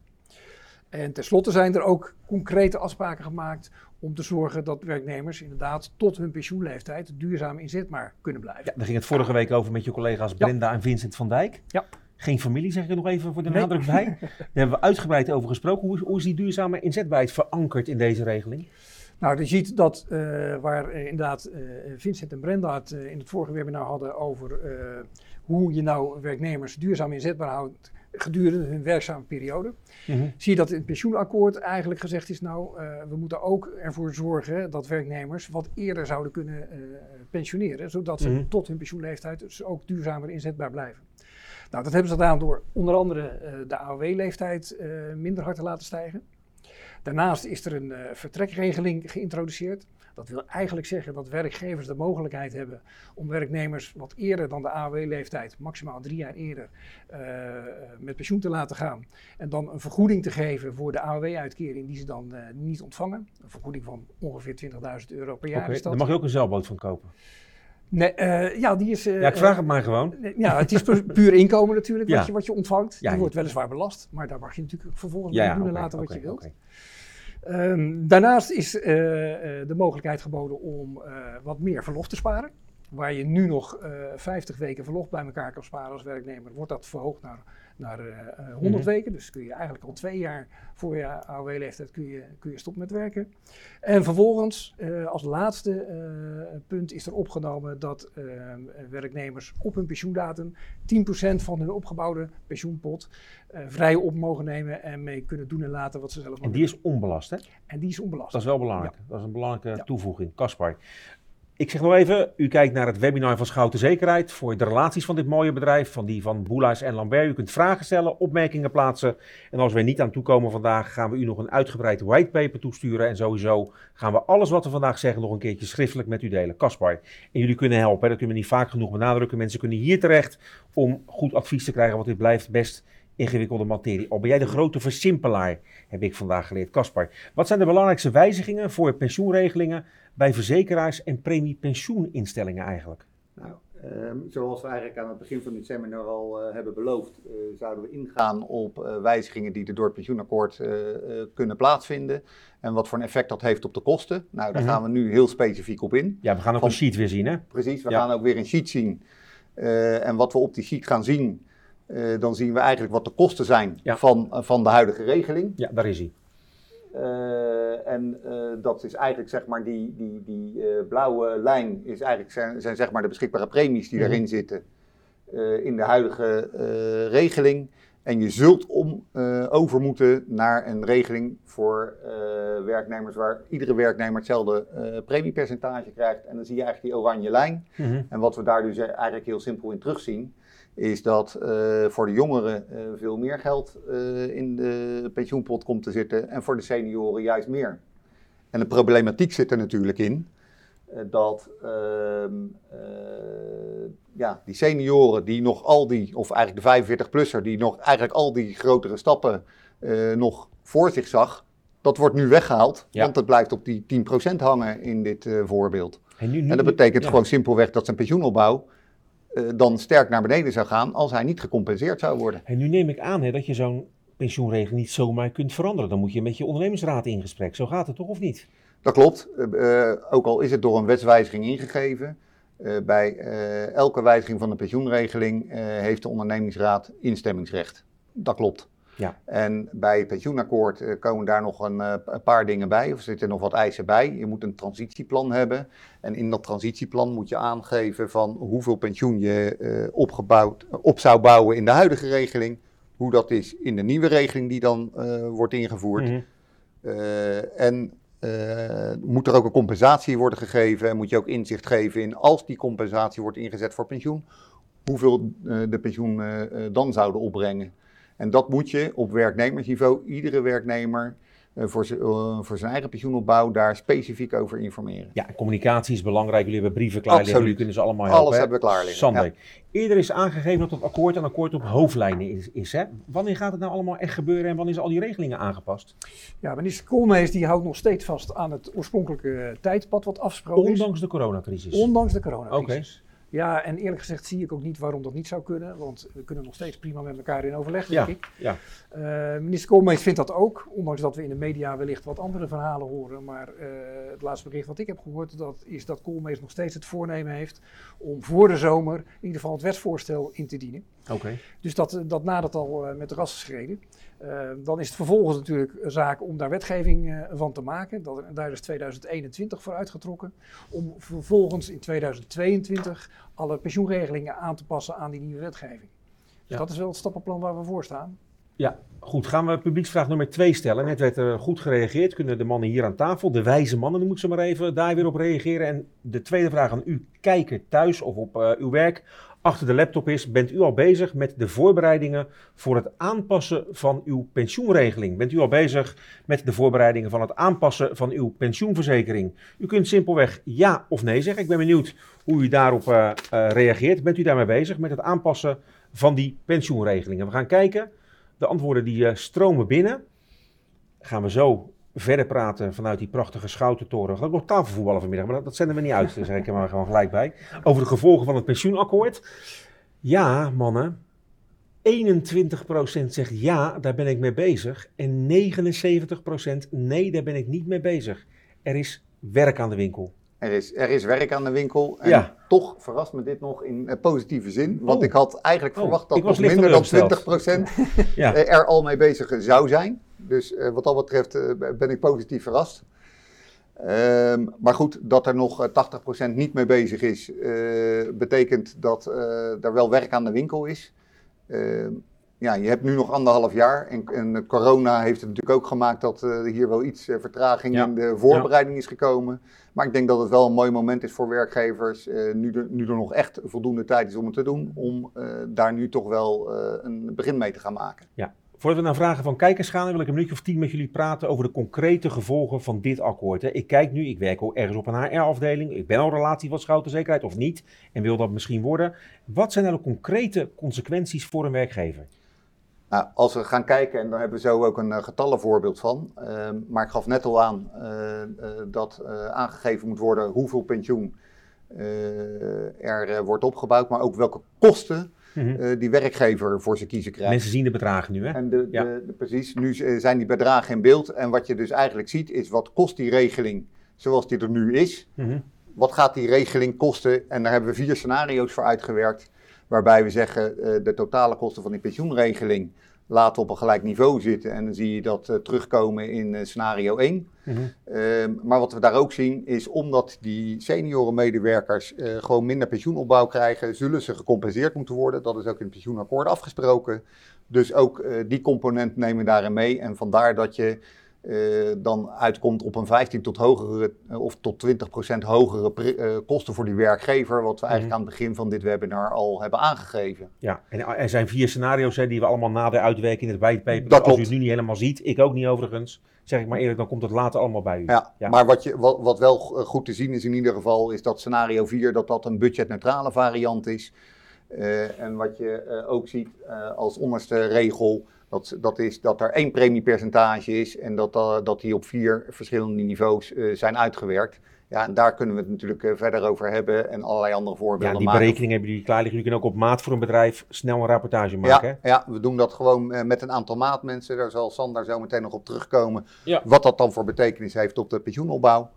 En tenslotte zijn er ook concrete afspraken gemaakt om te zorgen dat werknemers inderdaad tot hun pensioenleeftijd duurzaam inzetbaar kunnen blijven. Ja, daar ging het vorige week over met je collega's Brenda en Vincent van Dijk. Ja. Geen familie, zeg ik er nog even voor de Nee. nadruk bij. Daar hebben we uitgebreid over gesproken. Hoe is, hoe is die duurzame inzetbaarheid verankerd in deze regeling? Nou, je ziet dat eh, waar eh, inderdaad eh, Vincent en Brenda het in het vorige webinar hadden over hoe je nou werknemers duurzaam inzetbaar houdt gedurende hun werkzame periode. Zie je dat in het pensioenakkoord eigenlijk gezegd is, nou, we moeten ook ervoor zorgen dat werknemers wat eerder zouden kunnen pensioneren, zodat ze Mhm. tot hun pensioenleeftijd dus ook duurzamer inzetbaar blijven. Nou, dat hebben ze gedaan door onder andere eh, de AOW-leeftijd eh, minder hard te laten stijgen. Daarnaast is er een eh, vertrekregeling geïntroduceerd. Dat wil eigenlijk zeggen dat werkgevers de mogelijkheid hebben om werknemers wat eerder dan de AOW-leeftijd, maximaal drie jaar eerder, met pensioen te laten gaan. En dan een vergoeding te geven voor de AOW-uitkering die ze dan niet ontvangen. Een vergoeding van ongeveer 20.000 euro per jaar dat. Daar mag je ook een zeilboot van kopen. Nee, eh, ja, die is... eh, Ja, ik vraag eh, het maar gewoon. Nee, Ja, het is pu- puur inkomen natuurlijk Ja. wat, je, wat je ontvangt. Ja, die wordt weliswaar belast, maar daar mag je natuurlijk vervolgens Ja, mee ja, doen en laten wat je wilt. Ehm, daarnaast is eh, eh, de mogelijkheid geboden om eh, wat meer verlof te sparen. Waar je nu nog eh 50 weken verlof bij elkaar kan sparen als werknemer, wordt dat verhoogd naar, naar eh, eh, 100 Mhm. weken. Dus kun je eigenlijk al twee jaar voor je AOW-leeftijd kun je, kun je stoppen met werken. En vervolgens, eh, als laatste eh, punt, is er opgenomen dat eh, werknemers op hun pensioendatum 10% van hun opgebouwde pensioenpot eh, vrij op mogen nemen en mee kunnen doen en laten wat ze zelf En willen. die is onbelast, hè? En die is onbelast. Dat is wel belangrijk. Dat is een belangrijke Ja. toevoeging. Kaspar. Ik zeg nog even, u kijkt naar het webinar van Schouten Zekerheid voor de relaties van dit mooie bedrijf, van die van Boelaars en Lambert. U kunt vragen stellen, opmerkingen plaatsen. En als we er niet aan toekomen vandaag, gaan we u nog een uitgebreid whitepaper toesturen. En sowieso gaan we alles wat we vandaag zeggen nog een keertje schriftelijk met u delen. Kaspar. En jullie kunnen helpen, dat kunnen we niet vaak genoeg benadrukken. Mensen kunnen hier terecht om goed advies te krijgen, want dit blijft best ingewikkelde materie. Al ben jij de grote versimpelaar, heb ik vandaag geleerd. Kaspar, wat zijn de belangrijkste wijzigingen voor pensioenregelingen bij verzekeraars en premiepensioeninstellingen eigenlijk? Nou, ehm, zoals we eigenlijk aan het begin van dit seminar al eh, hebben beloofd, eh, zouden we ingaan op eh, wijzigingen die er door het pensioenakkoord kunnen plaatsvinden. En wat voor een effect dat heeft op de kosten. Nou, daar Mhm. gaan we nu heel specifiek op in. Ja, we gaan ook Van- een sheet weer zien, hè? Precies, we Ja. gaan ook weer een sheet zien. En wat we op die sheet gaan zien, eh, dan zien we eigenlijk wat de kosten zijn Ja. van, eh, van de huidige regeling. Ja, daar is hij. Eh, en dat is eigenlijk zeg maar die, die, die blauwe lijn is eigenlijk zijn, zijn zeg maar de beschikbare premies die Mhm. daarin zitten in de huidige regeling. En je zult om, over moeten naar een regeling voor werknemers waar iedere werknemer hetzelfde premiepercentage krijgt. En dan zie je eigenlijk die oranje lijn. En wat we daar dus eigenlijk heel simpel in terugzien, is dat eh, voor de jongeren eh, veel meer geld eh, in de pensioenpot komt te zitten en voor de senioren juist meer. En de problematiek zit er natuurlijk in dat ehm, eh, ja, die senioren die nog al die, of eigenlijk de 45-plusser, die nog eigenlijk al die grotere stappen nog voor zich zag, dat wordt nu weggehaald, Ja. want het blijft op die 10% hangen in dit voorbeeld. En, nu, nu, En dat betekent ja. gewoon simpelweg dat zijn pensioenopbouw eh, dan sterk naar beneden zou gaan als hij niet gecompenseerd zou worden. En nu neem ik aan hè, dat je zo'n pensioenregeling niet zomaar kunt veranderen. Dan moet je met je ondernemingsraad in gesprek. Zo gaat het toch of niet? Dat klopt, Eh, eh, ook al is het door een wetswijziging ingegeven. bij elke wijziging van de pensioenregeling heeft de ondernemingsraad instemmingsrecht. Dat klopt. Ja. En bij het pensioenakkoord eh, komen daar nog een, eh, een paar dingen bij, of zitten nog wat eisen bij. Je moet een transitieplan hebben. En in dat transitieplan moet je aangeven van hoeveel pensioen je eh, opgebouwd, op zou bouwen in de huidige regeling. Hoe dat is in de nieuwe regeling die dan wordt ingevoerd. Mhm. En moet er ook een compensatie worden gegeven en moet je ook inzicht geven in als die compensatie wordt ingezet voor pensioen, hoeveel de pensioen dan zouden opbrengen. En dat moet je op werknemersniveau, iedere werknemer, eh, voor, eh, voor zijn eigen pensioenopbouw daar specifiek over informeren. Ja, communicatie is belangrijk. Jullie hebben brieven klaar liggen. Jullie kunnen ze allemaal helpen. Alles hè? hebben we klaar liggen, Sander, eerder is aangegeven dat het akkoord een akkoord op hoofdlijnen is. is hè? Wanneer gaat het nou allemaal echt gebeuren en wanneer zijn al die regelingen aangepast? Ja, minister Koolmees die houdt nog steeds vast aan het oorspronkelijke tijdpad wat afgesproken is. Ondanks de coronacrisis. Ondanks de Oké. coronacrisis. Ja, en eerlijk gezegd zie ik ook niet waarom dat niet zou kunnen. Want we kunnen nog steeds prima met elkaar in overleg, Ja, denk ik. ja. Eh, minister Koolmees vindt dat ook. Ondanks dat we in de media wellicht wat andere verhalen horen. Maar eh, het laatste bericht wat ik heb gehoord dat is dat Koolmees nog steeds het voornemen heeft om voor de zomer in ieder geval het wetsvoorstel in te dienen. Oké. Dus dat, dat nadert al eh, met de rassen schreden. Eh, dan is het vervolgens natuurlijk een zaak om daar wetgeving eh, van te maken. Dat, daar is 2021 voor uitgetrokken. Om vervolgens in 2022 alle pensioenregelingen aan te passen aan die nieuwe wetgeving. Dus Ja. dat is wel het stappenplan waar we voor staan. Ja, goed. Gaan we publieksvraag nummer twee stellen. Net werd er goed gereageerd. Kunnen de mannen hier aan tafel, de wijze mannen noem ik ze maar even, daar weer op reageren. En de tweede vraag aan u, kijker thuis of op eh, uw werk, achter de laptop is. Bent u al bezig met de voorbereidingen voor het aanpassen van uw pensioenregeling? Bent u al bezig met de voorbereidingen van het aanpassen van uw pensioenverzekering? U kunt simpelweg ja of nee zeggen. Ik ben benieuwd hoe u daarop eh, eh, reageert. Bent u daarmee bezig met het aanpassen van die pensioenregelingen? We gaan kijken. De antwoorden die eh, stromen binnen. Gaan we zo verder praten vanuit die prachtige schoutentoren. Ook nog tafelvoetballen vanmiddag, maar dat, dat zenden we niet uit. Zeg ik er maar gewoon gelijk bij. Over de gevolgen van het pensioenakkoord. Ja, mannen. 21% zegt ja, daar ben ik mee bezig. En 79% nee, daar ben ik niet mee bezig. Er is werk aan de winkel. Er is, er is werk aan de winkel. En Ja. toch verrast me dit nog in positieve zin. Want Oh. ik had eigenlijk Oh, verwacht dat nog minder dan teleurgesteld. 20% Ja, er al mee bezig zou zijn. Dus eh, wat dat betreft eh, ben ik positief verrast. Ehm, maar goed, dat er nog eh, 80% niet mee bezig is, eh, betekent dat eh er wel werk aan de winkel is. Ehm, ja, je hebt nu nog anderhalf jaar en, en corona heeft het natuurlijk ook gemaakt dat eh, hier wel iets eh, vertraging Ja. in de voorbereiding is gekomen. Maar ik denk dat het wel een mooi moment is voor werkgevers, eh, nu, er, nu er nog echt voldoende tijd is om het te doen, om eh, daar nu toch wel eh, een begin mee te gaan maken. Voordat we naar vragen van kijkers gaan, wil ik een minuutje of tien met jullie praten over de concrete gevolgen van dit akkoord. Ik kijk nu, ik werk ook ergens op een HR-afdeling. Ik ben al relatie van schouderzekerheid of niet en wil dat misschien worden. Wat zijn nou de concrete consequenties voor een werkgever? Nou, als we gaan kijken, en daar hebben we zo ook een eh, getallenvoorbeeld van. ehm, maar ik gaf net al aan eh, eh, dat aangegeven moet worden hoeveel pensioen er wordt opgebouwd, maar ook welke kosten Mhm. eh, die werkgever voor zijn kiezen krijgt. Mensen zien de bedragen nu, hè? En de, Ja. de, de- precies, nu z- zijn die bedragen in beeld. En wat je dus eigenlijk ziet, is wat kost die regeling zoals die er nu is. Mhm. Wat gaat die regeling kosten? En daar hebben we vier scenario's voor uitgewerkt. Waarbij we zeggen, eh, de totale kosten van die pensioenregeling laten op een gelijk niveau zitten. En dan zie je dat eh, terugkomen in eh, scenario 1. Mhm. Ehm, maar wat we daar ook zien is omdat die seniorenmedewerkers eh, gewoon minder pensioenopbouw krijgen, zullen ze gecompenseerd moeten worden. Dat is ook in het pensioenakkoord afgesproken. Dus ook die component nemen we daarin mee. En vandaar dat je eh, dan uitkomt op een 15 tot hogere eh, of tot 20 procent hogere eh, kosten voor die werkgever. Wat we eigenlijk aan het begin van dit webinar al hebben aangegeven. Ja, en er zijn vier scenario's hè, die we allemaal nader uitwerken in het whitepaper. Dat Als u het nu niet helemaal ziet, ik ook niet overigens, zeg ik maar eerlijk, dan komt het later allemaal bij u. Ja, Ja. maar wat, je, wat, wat wel goed te zien is in ieder geval, is dat scenario 4 dat dat een budgetneutrale variant is. En wat je ook ziet als onderste regel, dat, dat is dat er één premiepercentage is en dat, eh, dat die op vier verschillende niveaus eh, zijn uitgewerkt. Ja, en daar kunnen we het natuurlijk eh, verder over hebben en allerlei andere voorbeelden Ja, die maken. berekening hebben jullie klaar liggen. Jullie kunnen ook op maat voor een bedrijf snel een rapportage maken. Ja, hè? ja, we doen dat gewoon eh, met een aantal maatmensen. Daar zal Sander zo meteen nog op terugkomen. Ja. Wat dat dan voor betekenis heeft op de pensioenopbouw.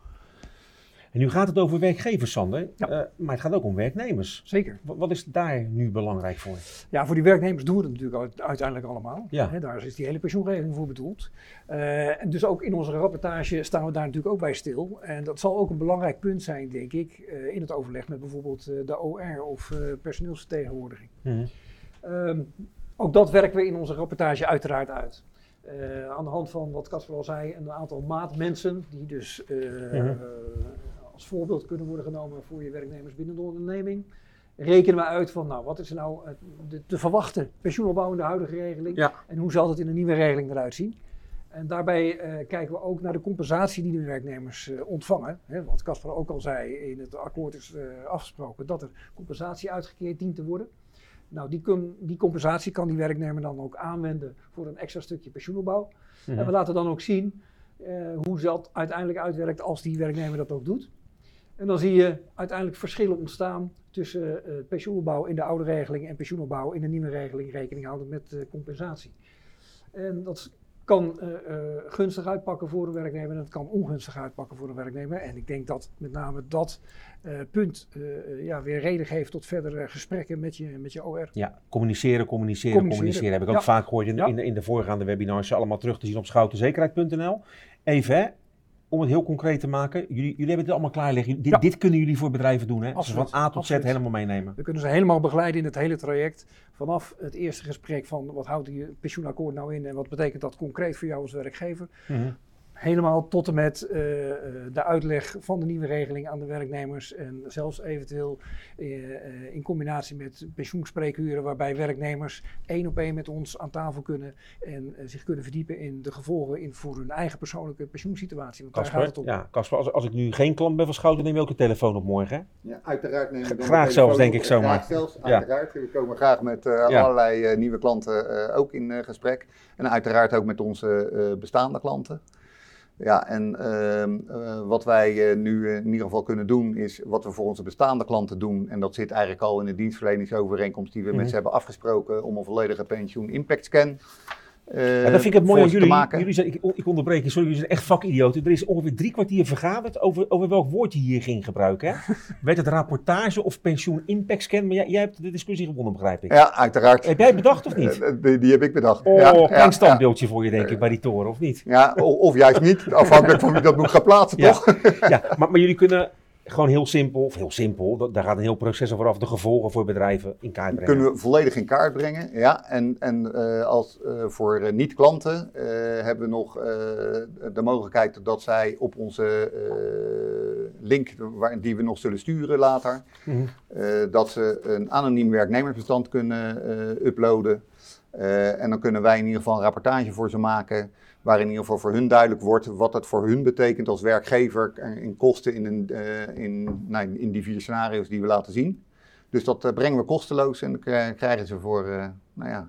En nu gaat het over werkgevers, Sander. Ja. Eh, maar het gaat ook om werknemers. Zeker. Wat, wat is daar nu belangrijk voor? Ja, voor die werknemers doen we het natuurlijk uit- uiteindelijk allemaal. Ja. Daar is die hele pensioenregeling voor bedoeld. Eh, en dus ook in onze rapportage staan we daar natuurlijk ook bij stil. En dat zal ook een belangrijk punt zijn, denk ik, eh, in het overleg met bijvoorbeeld de OR of personeelsvertegenwoordiging. Mhm. Ehm, ook dat werken we in onze rapportage uiteraard uit. Aan de hand van wat Casper al zei, een aantal maatmensen die dus Mhm. Als voorbeeld kunnen worden genomen voor je werknemers binnen de onderneming. Rekenen we uit van, nou, wat is nou eh, de te verwachten pensioenopbouw in de huidige regeling Ja. en hoe zal het in de nieuwe regeling eruit zien? En daarbij eh, kijken we ook naar de compensatie die de werknemers eh, ontvangen. Hè, want Casper ook al zei, in het akkoord is afgesproken dat er compensatie uitgekeerd dient te worden. Nou, die, kun- die compensatie kan die werknemer dan ook aanwenden voor een extra stukje pensioenopbouw. Mhm. En we laten dan ook zien hoe dat uiteindelijk uitwerkt als die werknemer dat ook doet. En dan zie je uiteindelijk verschillen ontstaan tussen eh, pensioenopbouw in de oude regeling en pensioenopbouw in de nieuwe regeling, rekening houden met eh, compensatie. En dat kan eh, gunstig uitpakken voor een werknemer en het kan ongunstig uitpakken voor een werknemer. En ik denk dat met name dat punt ja, weer reden geeft tot verdere gesprekken met je, met je OR. Ja, communiceren, communiceren, communiceren. Communiceren. Heb ik ook Ja. vaak gehoord in, Ja. in, de, in de voorgaande webinars. Allemaal terug te zien op schoutenzekerheid.nl. Even, hè, om het heel concreet te maken. Jullie, jullie hebben het allemaal klaar liggen. Dit, Ja. dit kunnen jullie voor bedrijven doen, hè? Dus Absoluut, van A tot absoluut. Z helemaal meenemen. We kunnen ze helemaal begeleiden in het hele traject. Vanaf het eerste gesprek van wat houdt die pensioenakkoord nou in en wat betekent dat concreet voor jou als werkgever. Mhm. Helemaal tot en met eh, eh, de uitleg van de nieuwe regeling aan de werknemers. En zelfs eventueel eh, eh, in combinatie met pensioenspreekuren, waarbij werknemers één op één met ons aan tafel kunnen en zich kunnen verdiepen in de gevolgen in, voor hun eigen persoonlijke pensioensituatie. Want daar gaat Casper, het om. ja, Casper als, als ik nu geen klant ben van Schouten, neem je ook de telefoon op morgen, hè? Ja, uiteraard nemen we dan Graag de zelfs, denk ik zomaar. Graag zelfs, Ja. uiteraard. We komen graag met eh, Ja. allerlei eh, nieuwe klanten eh, ook in eh, gesprek. En uiteraard ook met onze eh, bestaande klanten. Ja, en ehm, eh, wat wij eh, nu in ieder geval kunnen doen, is wat we voor onze bestaande klanten doen. En dat zit eigenlijk al in de dienstverleningsovereenkomst die we Mhm. met ze hebben afgesproken om een volledige pensioen impact scan. Eh, Ja, dat vind ik het mooi aan jullie. maken. jullie zijn, ik, ik onderbreek je, sorry, jullie zijn echt vakidioten. Er is ongeveer drie kwartier vergaderd over, over welk woord je hier ging gebruiken. Hè? Werd het rapportage of pensioen impact scan? Maar jij, jij hebt de discussie gewonnen, begrijp ik. Ja, uiteraard. Heb jij bedacht of niet? Eh, die, die heb ik bedacht. Oh, ja, klein ja, standbeeldje voor je, denk ik, bij die toren, of niet? Ja, of juist niet, afhankelijk van wie dat moet gaan plaatsen, toch? Ja, maar, maar jullie kunnen gewoon heel simpel, of heel simpel, daar gaat een heel proces over af, de gevolgen voor bedrijven in kaart brengen. kunnen we volledig in kaart brengen. Ja, en, en eh, als, eh, voor eh, niet-klanten hebben we nog de mogelijkheid dat zij op onze link, waar, die we nog zullen sturen later, Mhm. dat ze een anoniem werknemersbestand kunnen uploaden. En dan kunnen wij in ieder geval een rapportage voor ze maken. Waarin in ieder geval voor hun duidelijk wordt wat het voor hun betekent als werkgever in kosten in, een, eh, in, nou, in die vier scenario's die we laten zien. Dus dat eh, brengen we kosteloos en krijgen ze voor eh, nou ja,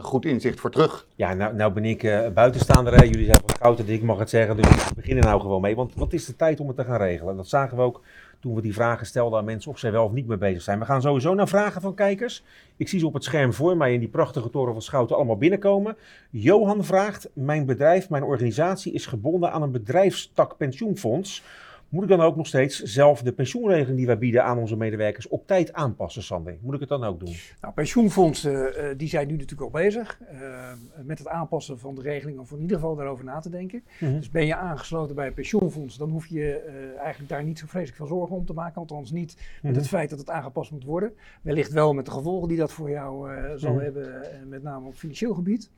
goed inzicht voor terug. Ja, nou, nou ben ik buitenstaander. Hè. Jullie zijn van Schouten, ik mag het zeggen. Dus we beginnen nou gewoon mee. Want wat is de tijd om het te gaan regelen? Dat zagen we ook toen we die vragen stelden aan mensen of zij wel of niet mee bezig zijn. We gaan sowieso naar vragen van kijkers. Ik zie ze op het scherm voor mij in die prachtige toren van Schouten allemaal binnenkomen. Johan vraagt, mijn bedrijf, mijn organisatie is gebonden aan een bedrijfstak pensioenfonds. Moet ik dan ook nog steeds zelf de pensioenregeling die wij bieden aan onze medewerkers op tijd aanpassen, Sander? Moet ik het dan ook doen? Nou, pensioenfondsen eh, die zijn nu natuurlijk al bezig eh, met het aanpassen van de regeling, of in ieder geval daarover na te denken. Mhm. Dus ben je aangesloten bij een pensioenfonds, dan hoef je eh, eigenlijk daar niet zo vreselijk veel zorgen om te maken. Althans niet met Mhm. het feit dat het aangepast moet worden. Wellicht wel met de gevolgen die dat voor jou zal Mhm. hebben, met name op financieel gebied.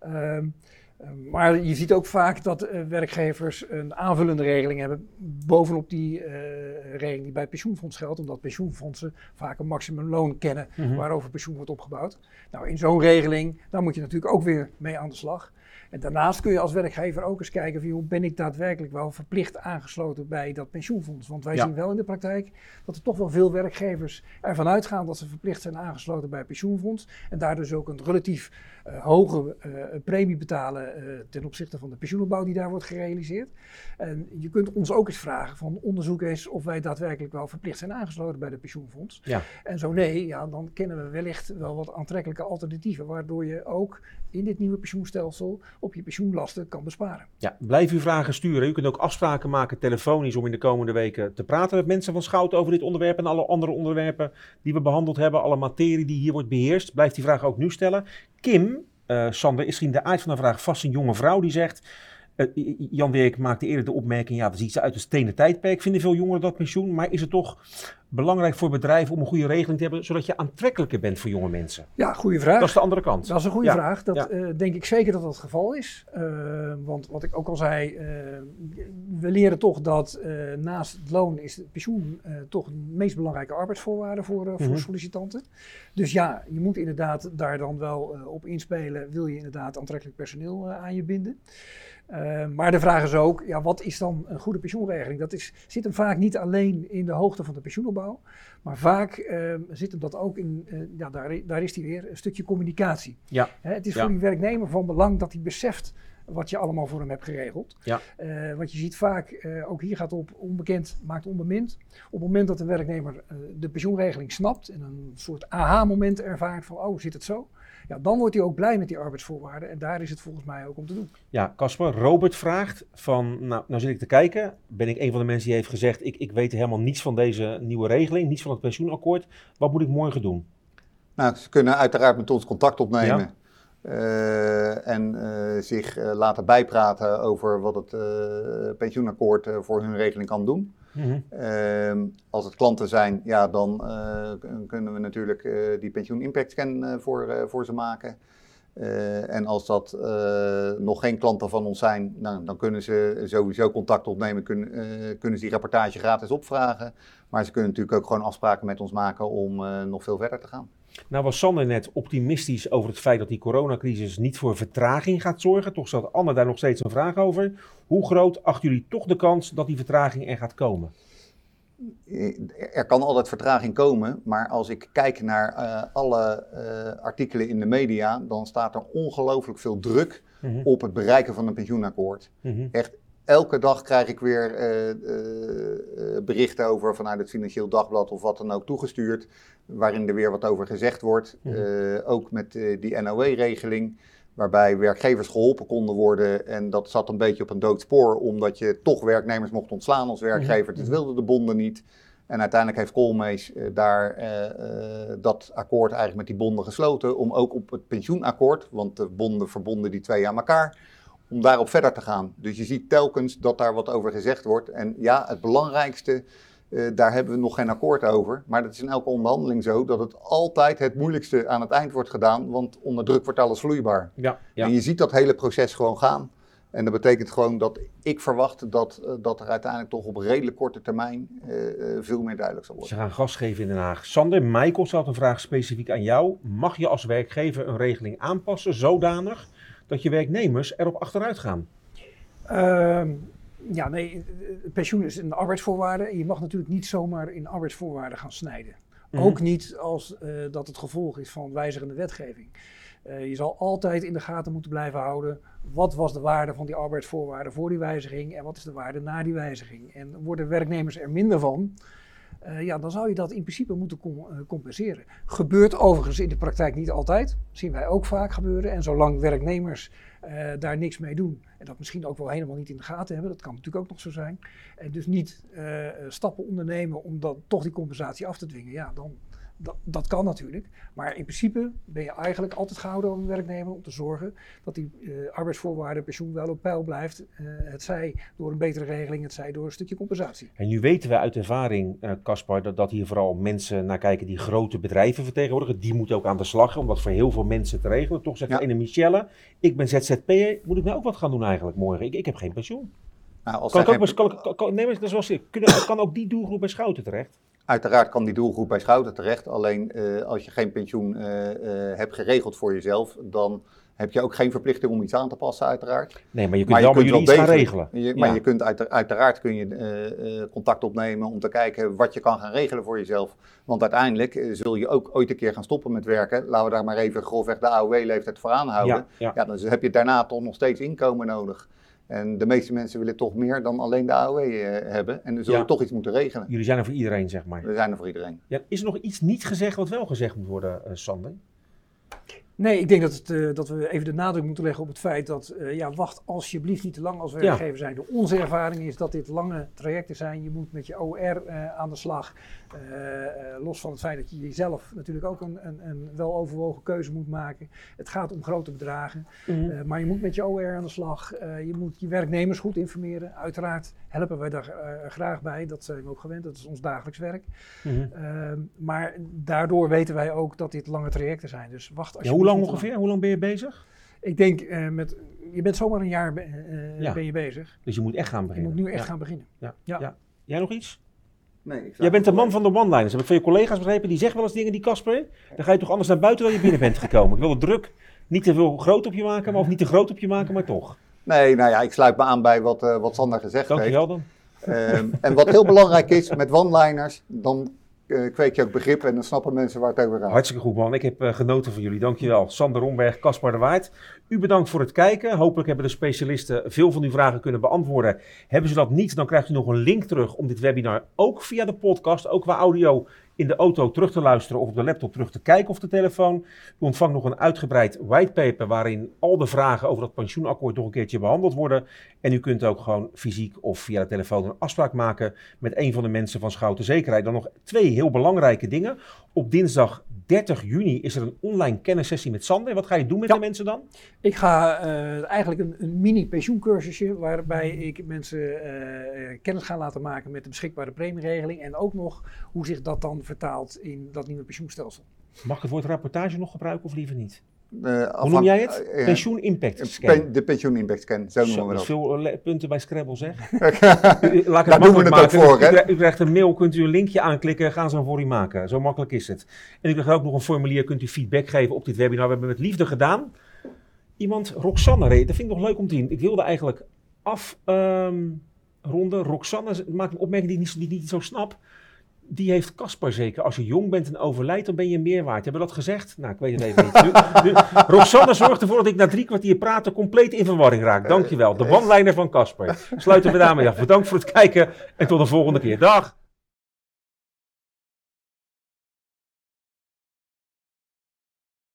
Ehm, eh, maar je ziet ook vaak dat eh, werkgevers een aanvullende regeling hebben bovenop die eh, regeling die bij het pensioenfonds geldt, omdat pensioenfondsen vaak een maximumloon kennen Mhm. waarover pensioen wordt opgebouwd. Nou, in zo'n regeling, daar moet je natuurlijk ook weer mee aan de slag. En daarnaast kun je als werkgever ook eens kijken van, joh, ben ik daadwerkelijk wel verplicht aangesloten bij dat pensioenfonds? Want wij Ja. zien wel in de praktijk dat er toch wel veel werkgevers ervan uitgaan dat ze verplicht zijn aangesloten bij het pensioenfonds. En daar dus ook een relatief eh, hoge eh, premie betalen eh, ten opzichte van de pensioenopbouw die daar wordt gerealiseerd. En je kunt ons ook eens vragen van onderzoek eens of wij daadwerkelijk wel verplicht zijn aangesloten bij het pensioenfonds. Ja. En zo nee, ja, dan kennen we wellicht wel wat aantrekkelijke alternatieven, waardoor je ook in dit nieuwe pensioenstelsel op je pensioenlasten kan besparen. Ja, blijf uw vragen sturen. U kunt ook afspraken maken telefonisch om in de komende weken te praten met mensen van Schout over dit onderwerp en alle andere onderwerpen die we behandeld hebben. Alle materie die hier wordt beheerst. Blijf die vraag ook nu stellen. Kim, eh, Sander, is misschien de aard van de vraag vast een jonge vrouw die zegt... eh, Jan Dirk maakte eerder de opmerking, ja, dat is iets uit het stenen tijdperk. Vinden veel jongeren dat pensioen, maar is het toch belangrijk voor bedrijven om een goede regeling te hebben, zodat je aantrekkelijker bent voor jonge mensen? Ja, goede vraag. Dat is de andere kant. Dat is een goede Ja, vraag. Dat ja. eh, denk ik zeker dat dat het geval is. Eh, want wat ik ook al zei, we leren toch dat naast het loon is het pensioen toch de meest belangrijke arbeidsvoorwaarde voor, voor Mhm. sollicitanten. Dus ja, je moet inderdaad daar dan wel op inspelen. Wil je inderdaad aantrekkelijk personeel aan je binden? Eh, maar de vraag is ook, ja, wat is dan een goede pensioenregeling? Dat is, zit hem vaak niet alleen in de hoogte van de pensioenopbouw, maar vaak eh, zit hem dat ook in, eh, ja, daar, daar is die weer, een stukje communicatie. Ja. Hè, het is Ja. voor die werknemer van belang dat hij beseft wat je allemaal voor hem hebt geregeld. Ja. Eh, want je ziet vaak, ook hier gaat op onbekend maakt onbemind. Op het moment dat de werknemer de pensioenregeling snapt en een soort aha-moment ervaart van, oh, zit het zo? Ja, dan wordt hij ook blij met die arbeidsvoorwaarden en daar is het volgens mij ook om te doen. Ja, Casper, Robert vraagt van, nou, nou zit ik te kijken, ben ik een van de mensen die heeft gezegd, ik, ik weet helemaal niets van deze nieuwe regeling, niets van het pensioenakkoord. Wat moet ik morgen doen? Nou, ze kunnen uiteraard met ons contact opnemen. Ja. eh, en eh, zich eh, laten bijpraten over wat het eh, pensioenakkoord eh, voor hun regeling kan doen. Mhm. Ehm, als het klanten zijn, ja, dan eh, kunnen we natuurlijk eh, die pensioen impact scan eh, voor, voor ze maken. En als dat nog geen klanten van ons zijn, nou, dan kunnen ze sowieso contact opnemen, kunnen, kunnen ze die rapportage gratis opvragen. Maar ze kunnen natuurlijk ook gewoon afspraken met ons maken om nog veel verder te gaan. Nou was Sander net optimistisch over het feit dat die coronacrisis niet voor vertraging gaat zorgen. Toch stelt Anne daar nog steeds een vraag over. Hoe groot achten jullie toch de kans dat die vertraging er gaat komen? Eh, Er kan altijd vertraging komen, maar als ik kijk naar eh, alle eh, artikelen in de media, dan staat er ongelooflijk veel druk Mhm. op het bereiken van een pensioenakkoord. Mhm. Elke dag krijg ik weer eh, eh, eh, berichten over vanuit het Financieel Dagblad of wat dan ook toegestuurd, waarin er weer wat over gezegd wordt. Mhm. Ook met die NOW-regeling, waarbij werkgevers geholpen konden worden. En dat zat een beetje op een dood spoor, omdat je toch werknemers mocht ontslaan als werkgever. Mhm. Dat wilden de bonden niet. En uiteindelijk heeft Koolmees daar dat akkoord eigenlijk met die bonden gesloten. Om ook op het pensioenakkoord, want de bonden verbonden die twee aan elkaar, om daarop verder te gaan. Dus je ziet telkens dat daar wat over gezegd wordt. En ja, het belangrijkste, eh, daar hebben we nog geen akkoord over. Maar dat is in elke onderhandeling zo, dat het altijd het moeilijkste aan het eind wordt gedaan. Want onder druk wordt alles vloeibaar. Ja, ja. En je ziet dat hele proces gewoon gaan. En dat betekent gewoon dat ik verwacht dat, eh, dat er uiteindelijk toch op redelijk korte termijn eh, veel meer duidelijk zal worden. Ze gaan gas geven in Den Haag. Sander, Michael stelt een vraag specifiek aan jou. Mag je als werkgever een regeling aanpassen zodanig dat je werknemers erop achteruit gaan? Ehm, ja, nee, pensioen is een arbeidsvoorwaarde. En je mag natuurlijk niet zomaar in arbeidsvoorwaarden gaan snijden. Mhm. Ook niet als eh, dat het gevolg is van wijzigende wetgeving. Eh, je zal altijd in de gaten moeten blijven houden. Wat was de waarde van die arbeidsvoorwaarden voor die wijziging en wat is de waarde na die wijziging? En worden werknemers er minder van, eh, ja, dan zou je dat in principe moeten eh, compenseren. Gebeurt overigens in de praktijk niet altijd. zien wij ook vaak gebeuren. En zolang werknemers eh, daar niks mee doen en dat misschien ook wel helemaal niet in de gaten hebben, dat kan natuurlijk ook nog zo zijn. En dus niet stappen ondernemen om dan toch die compensatie af te dwingen. Ja, dan, dat, dat kan natuurlijk. Maar in principe ben je eigenlijk altijd gehouden een werknemer om te zorgen dat die eh, arbeidsvoorwaarden, pensioen wel op peil blijft. Eh, het zij door een betere regeling, het zij door een stukje compensatie. En nu weten we uit ervaring, eh, Caspar, dat, dat hier vooral mensen naar kijken die grote bedrijven vertegenwoordigen. Die moeten ook aan de slag, om dat voor heel veel mensen te regelen. Toch zegt Ja. de ene Michelle, ik ben ZZP'er, moet ik nou ook wat gaan doen eigenlijk morgen? Ik, ik heb geen pensioen. Nou, als Kan, ik ook, geen- kan, kan, kan- nee, maar dat is wel serieus. Kunnen, kan ook die doelgroep bij Schouten terecht? Uiteraard kan die doelgroep bij Schouten terecht. Alleen eh, als je geen pensioen eh, eh, hebt geregeld voor jezelf, dan heb je ook geen verplichting om iets aan te passen, uiteraard. Nee, maar je kunt met jullie iets gaan regelen. Je, maar Ja. je kunt uit, uiteraard kun je contact opnemen om te kijken wat je kan gaan regelen voor jezelf. Want uiteindelijk zul je ook ooit een keer gaan stoppen met werken. Laten we daar maar even grofweg de AOW-leeftijd voor aanhouden. Ja, ja. Ja, dan heb je daarna toch nog steeds inkomen nodig. En de meeste mensen willen toch meer dan alleen de AOW eh, hebben. En dan zul je Ja. toch iets moeten regelen. Jullie zijn er voor iedereen, zeg maar. We zijn er voor iedereen. Ja, is er nog iets niet gezegd wat wel gezegd moet worden, eh, Sander? Nee, ik denk dat, het, uh, dat we even de nadruk moeten leggen op het feit dat, uh, ja, wacht alsjeblieft niet te lang als werkgever zijn. De onze ervaring is dat dit lange trajecten zijn. Je moet met je OR uh, aan de slag. los van het feit dat je jezelf natuurlijk ook een, een, een weloverwogen keuze moet maken. Het gaat om grote bedragen. Mm -hmm. maar je moet met je OR aan de slag. je moet je werknemers goed informeren. Uiteraard helpen wij daar graag bij. Dat zijn we ook gewend. Dat is ons dagelijks werk. Mm -hmm. maar daardoor weten wij ook dat dit lange trajecten zijn. Dus wacht als ja, hoe lang ongeveer? Hoe lang ben je bezig? Ik denk uh, met, je bent zomaar een jaar uh, ja. ben je bezig. Dus je moet echt gaan beginnen. Je moet nu echt ja. gaan beginnen. Ja. Ja. Jij nog iets? Nee, ik Jij bent de man van de one-liners. Heb ik van je collega's begrepen? Die zeggen wel eens dingen, die Casper. Dan ga je toch anders naar buiten dan je binnen bent gekomen. Ik wil het druk niet te veel groot op je maken, maar of niet te groot op je maken, maar toch. Nee, nou ja, ik sluit me aan bij wat, uh, wat Sander gezegd Dankjewel heeft. Dankjewel dan. en wat heel belangrijk is met one-liners, dan kweek je ook begrip en dan snappen mensen waar het over gaat. Hartstikke goed man, ik heb uh, genoten van jullie. Dankjewel. Sander Romberg, Caspar de Waard. U bedankt voor het kijken. Hopelijk hebben de specialisten veel van uw vragen kunnen beantwoorden. Hebben ze dat niet, dan krijgt u nog een link terug om dit webinar ook via de podcast, ook qua audio in de auto terug te luisteren of op de laptop terug te kijken of de telefoon. U ontvangt nog een uitgebreid whitepaper waarin al de vragen over dat pensioenakkoord nog een keertje behandeld worden. En u kunt ook gewoon fysiek of via de telefoon een afspraak maken met een van de mensen van Schouten Zekerheid. Dan nog twee heel belangrijke dingen. Op dinsdag 30 juni is er een online kennissessie met Sander. Wat ga je doen met ja. de mensen dan? Ik ga uh, eigenlijk een, een mini pensioencursusje waarbij ik mensen uh, kennis ga laten maken met de beschikbare premieregeling en ook nog hoe zich dat dan vertaalt in dat nieuwe pensioenstelsel. Mag ik het woord rapportage nog gebruiken of liever niet? Uh, Hoe noem jij het? Uh, pensioen impact scan. de pensioen impact scan, zo noemen we dat. veel punten bij Scrabble zeg. Laat ik het Daar doen we het maken. ook voor, u, u, u, krijgt een mail, kunt u een linkje aanklikken, gaan ze hem voor u maken. Zo makkelijk is het. En u krijgt ook nog een formulier, kunt u feedback geven op dit webinar. We hebben het met liefde gedaan. Iemand, Roxanne, dat vind ik nog leuk om te zien. Ik wilde eigenlijk afronden. Um, Roxanne maakt een opmerking die ik niet, die niet zo snap die heeft Caspar zeker. Als je jong bent en overlijdt, dan ben je meer waard. Hebben we dat gezegd? Nou, ik weet het even niet. Nu, nu, Roxanne zorgt ervoor dat ik na drie kwartier praten compleet in verwarring raak. Dankjewel. De one van Caspar. Sluiten we daarmee af. Bedankt voor het kijken en tot de volgende keer. Dag!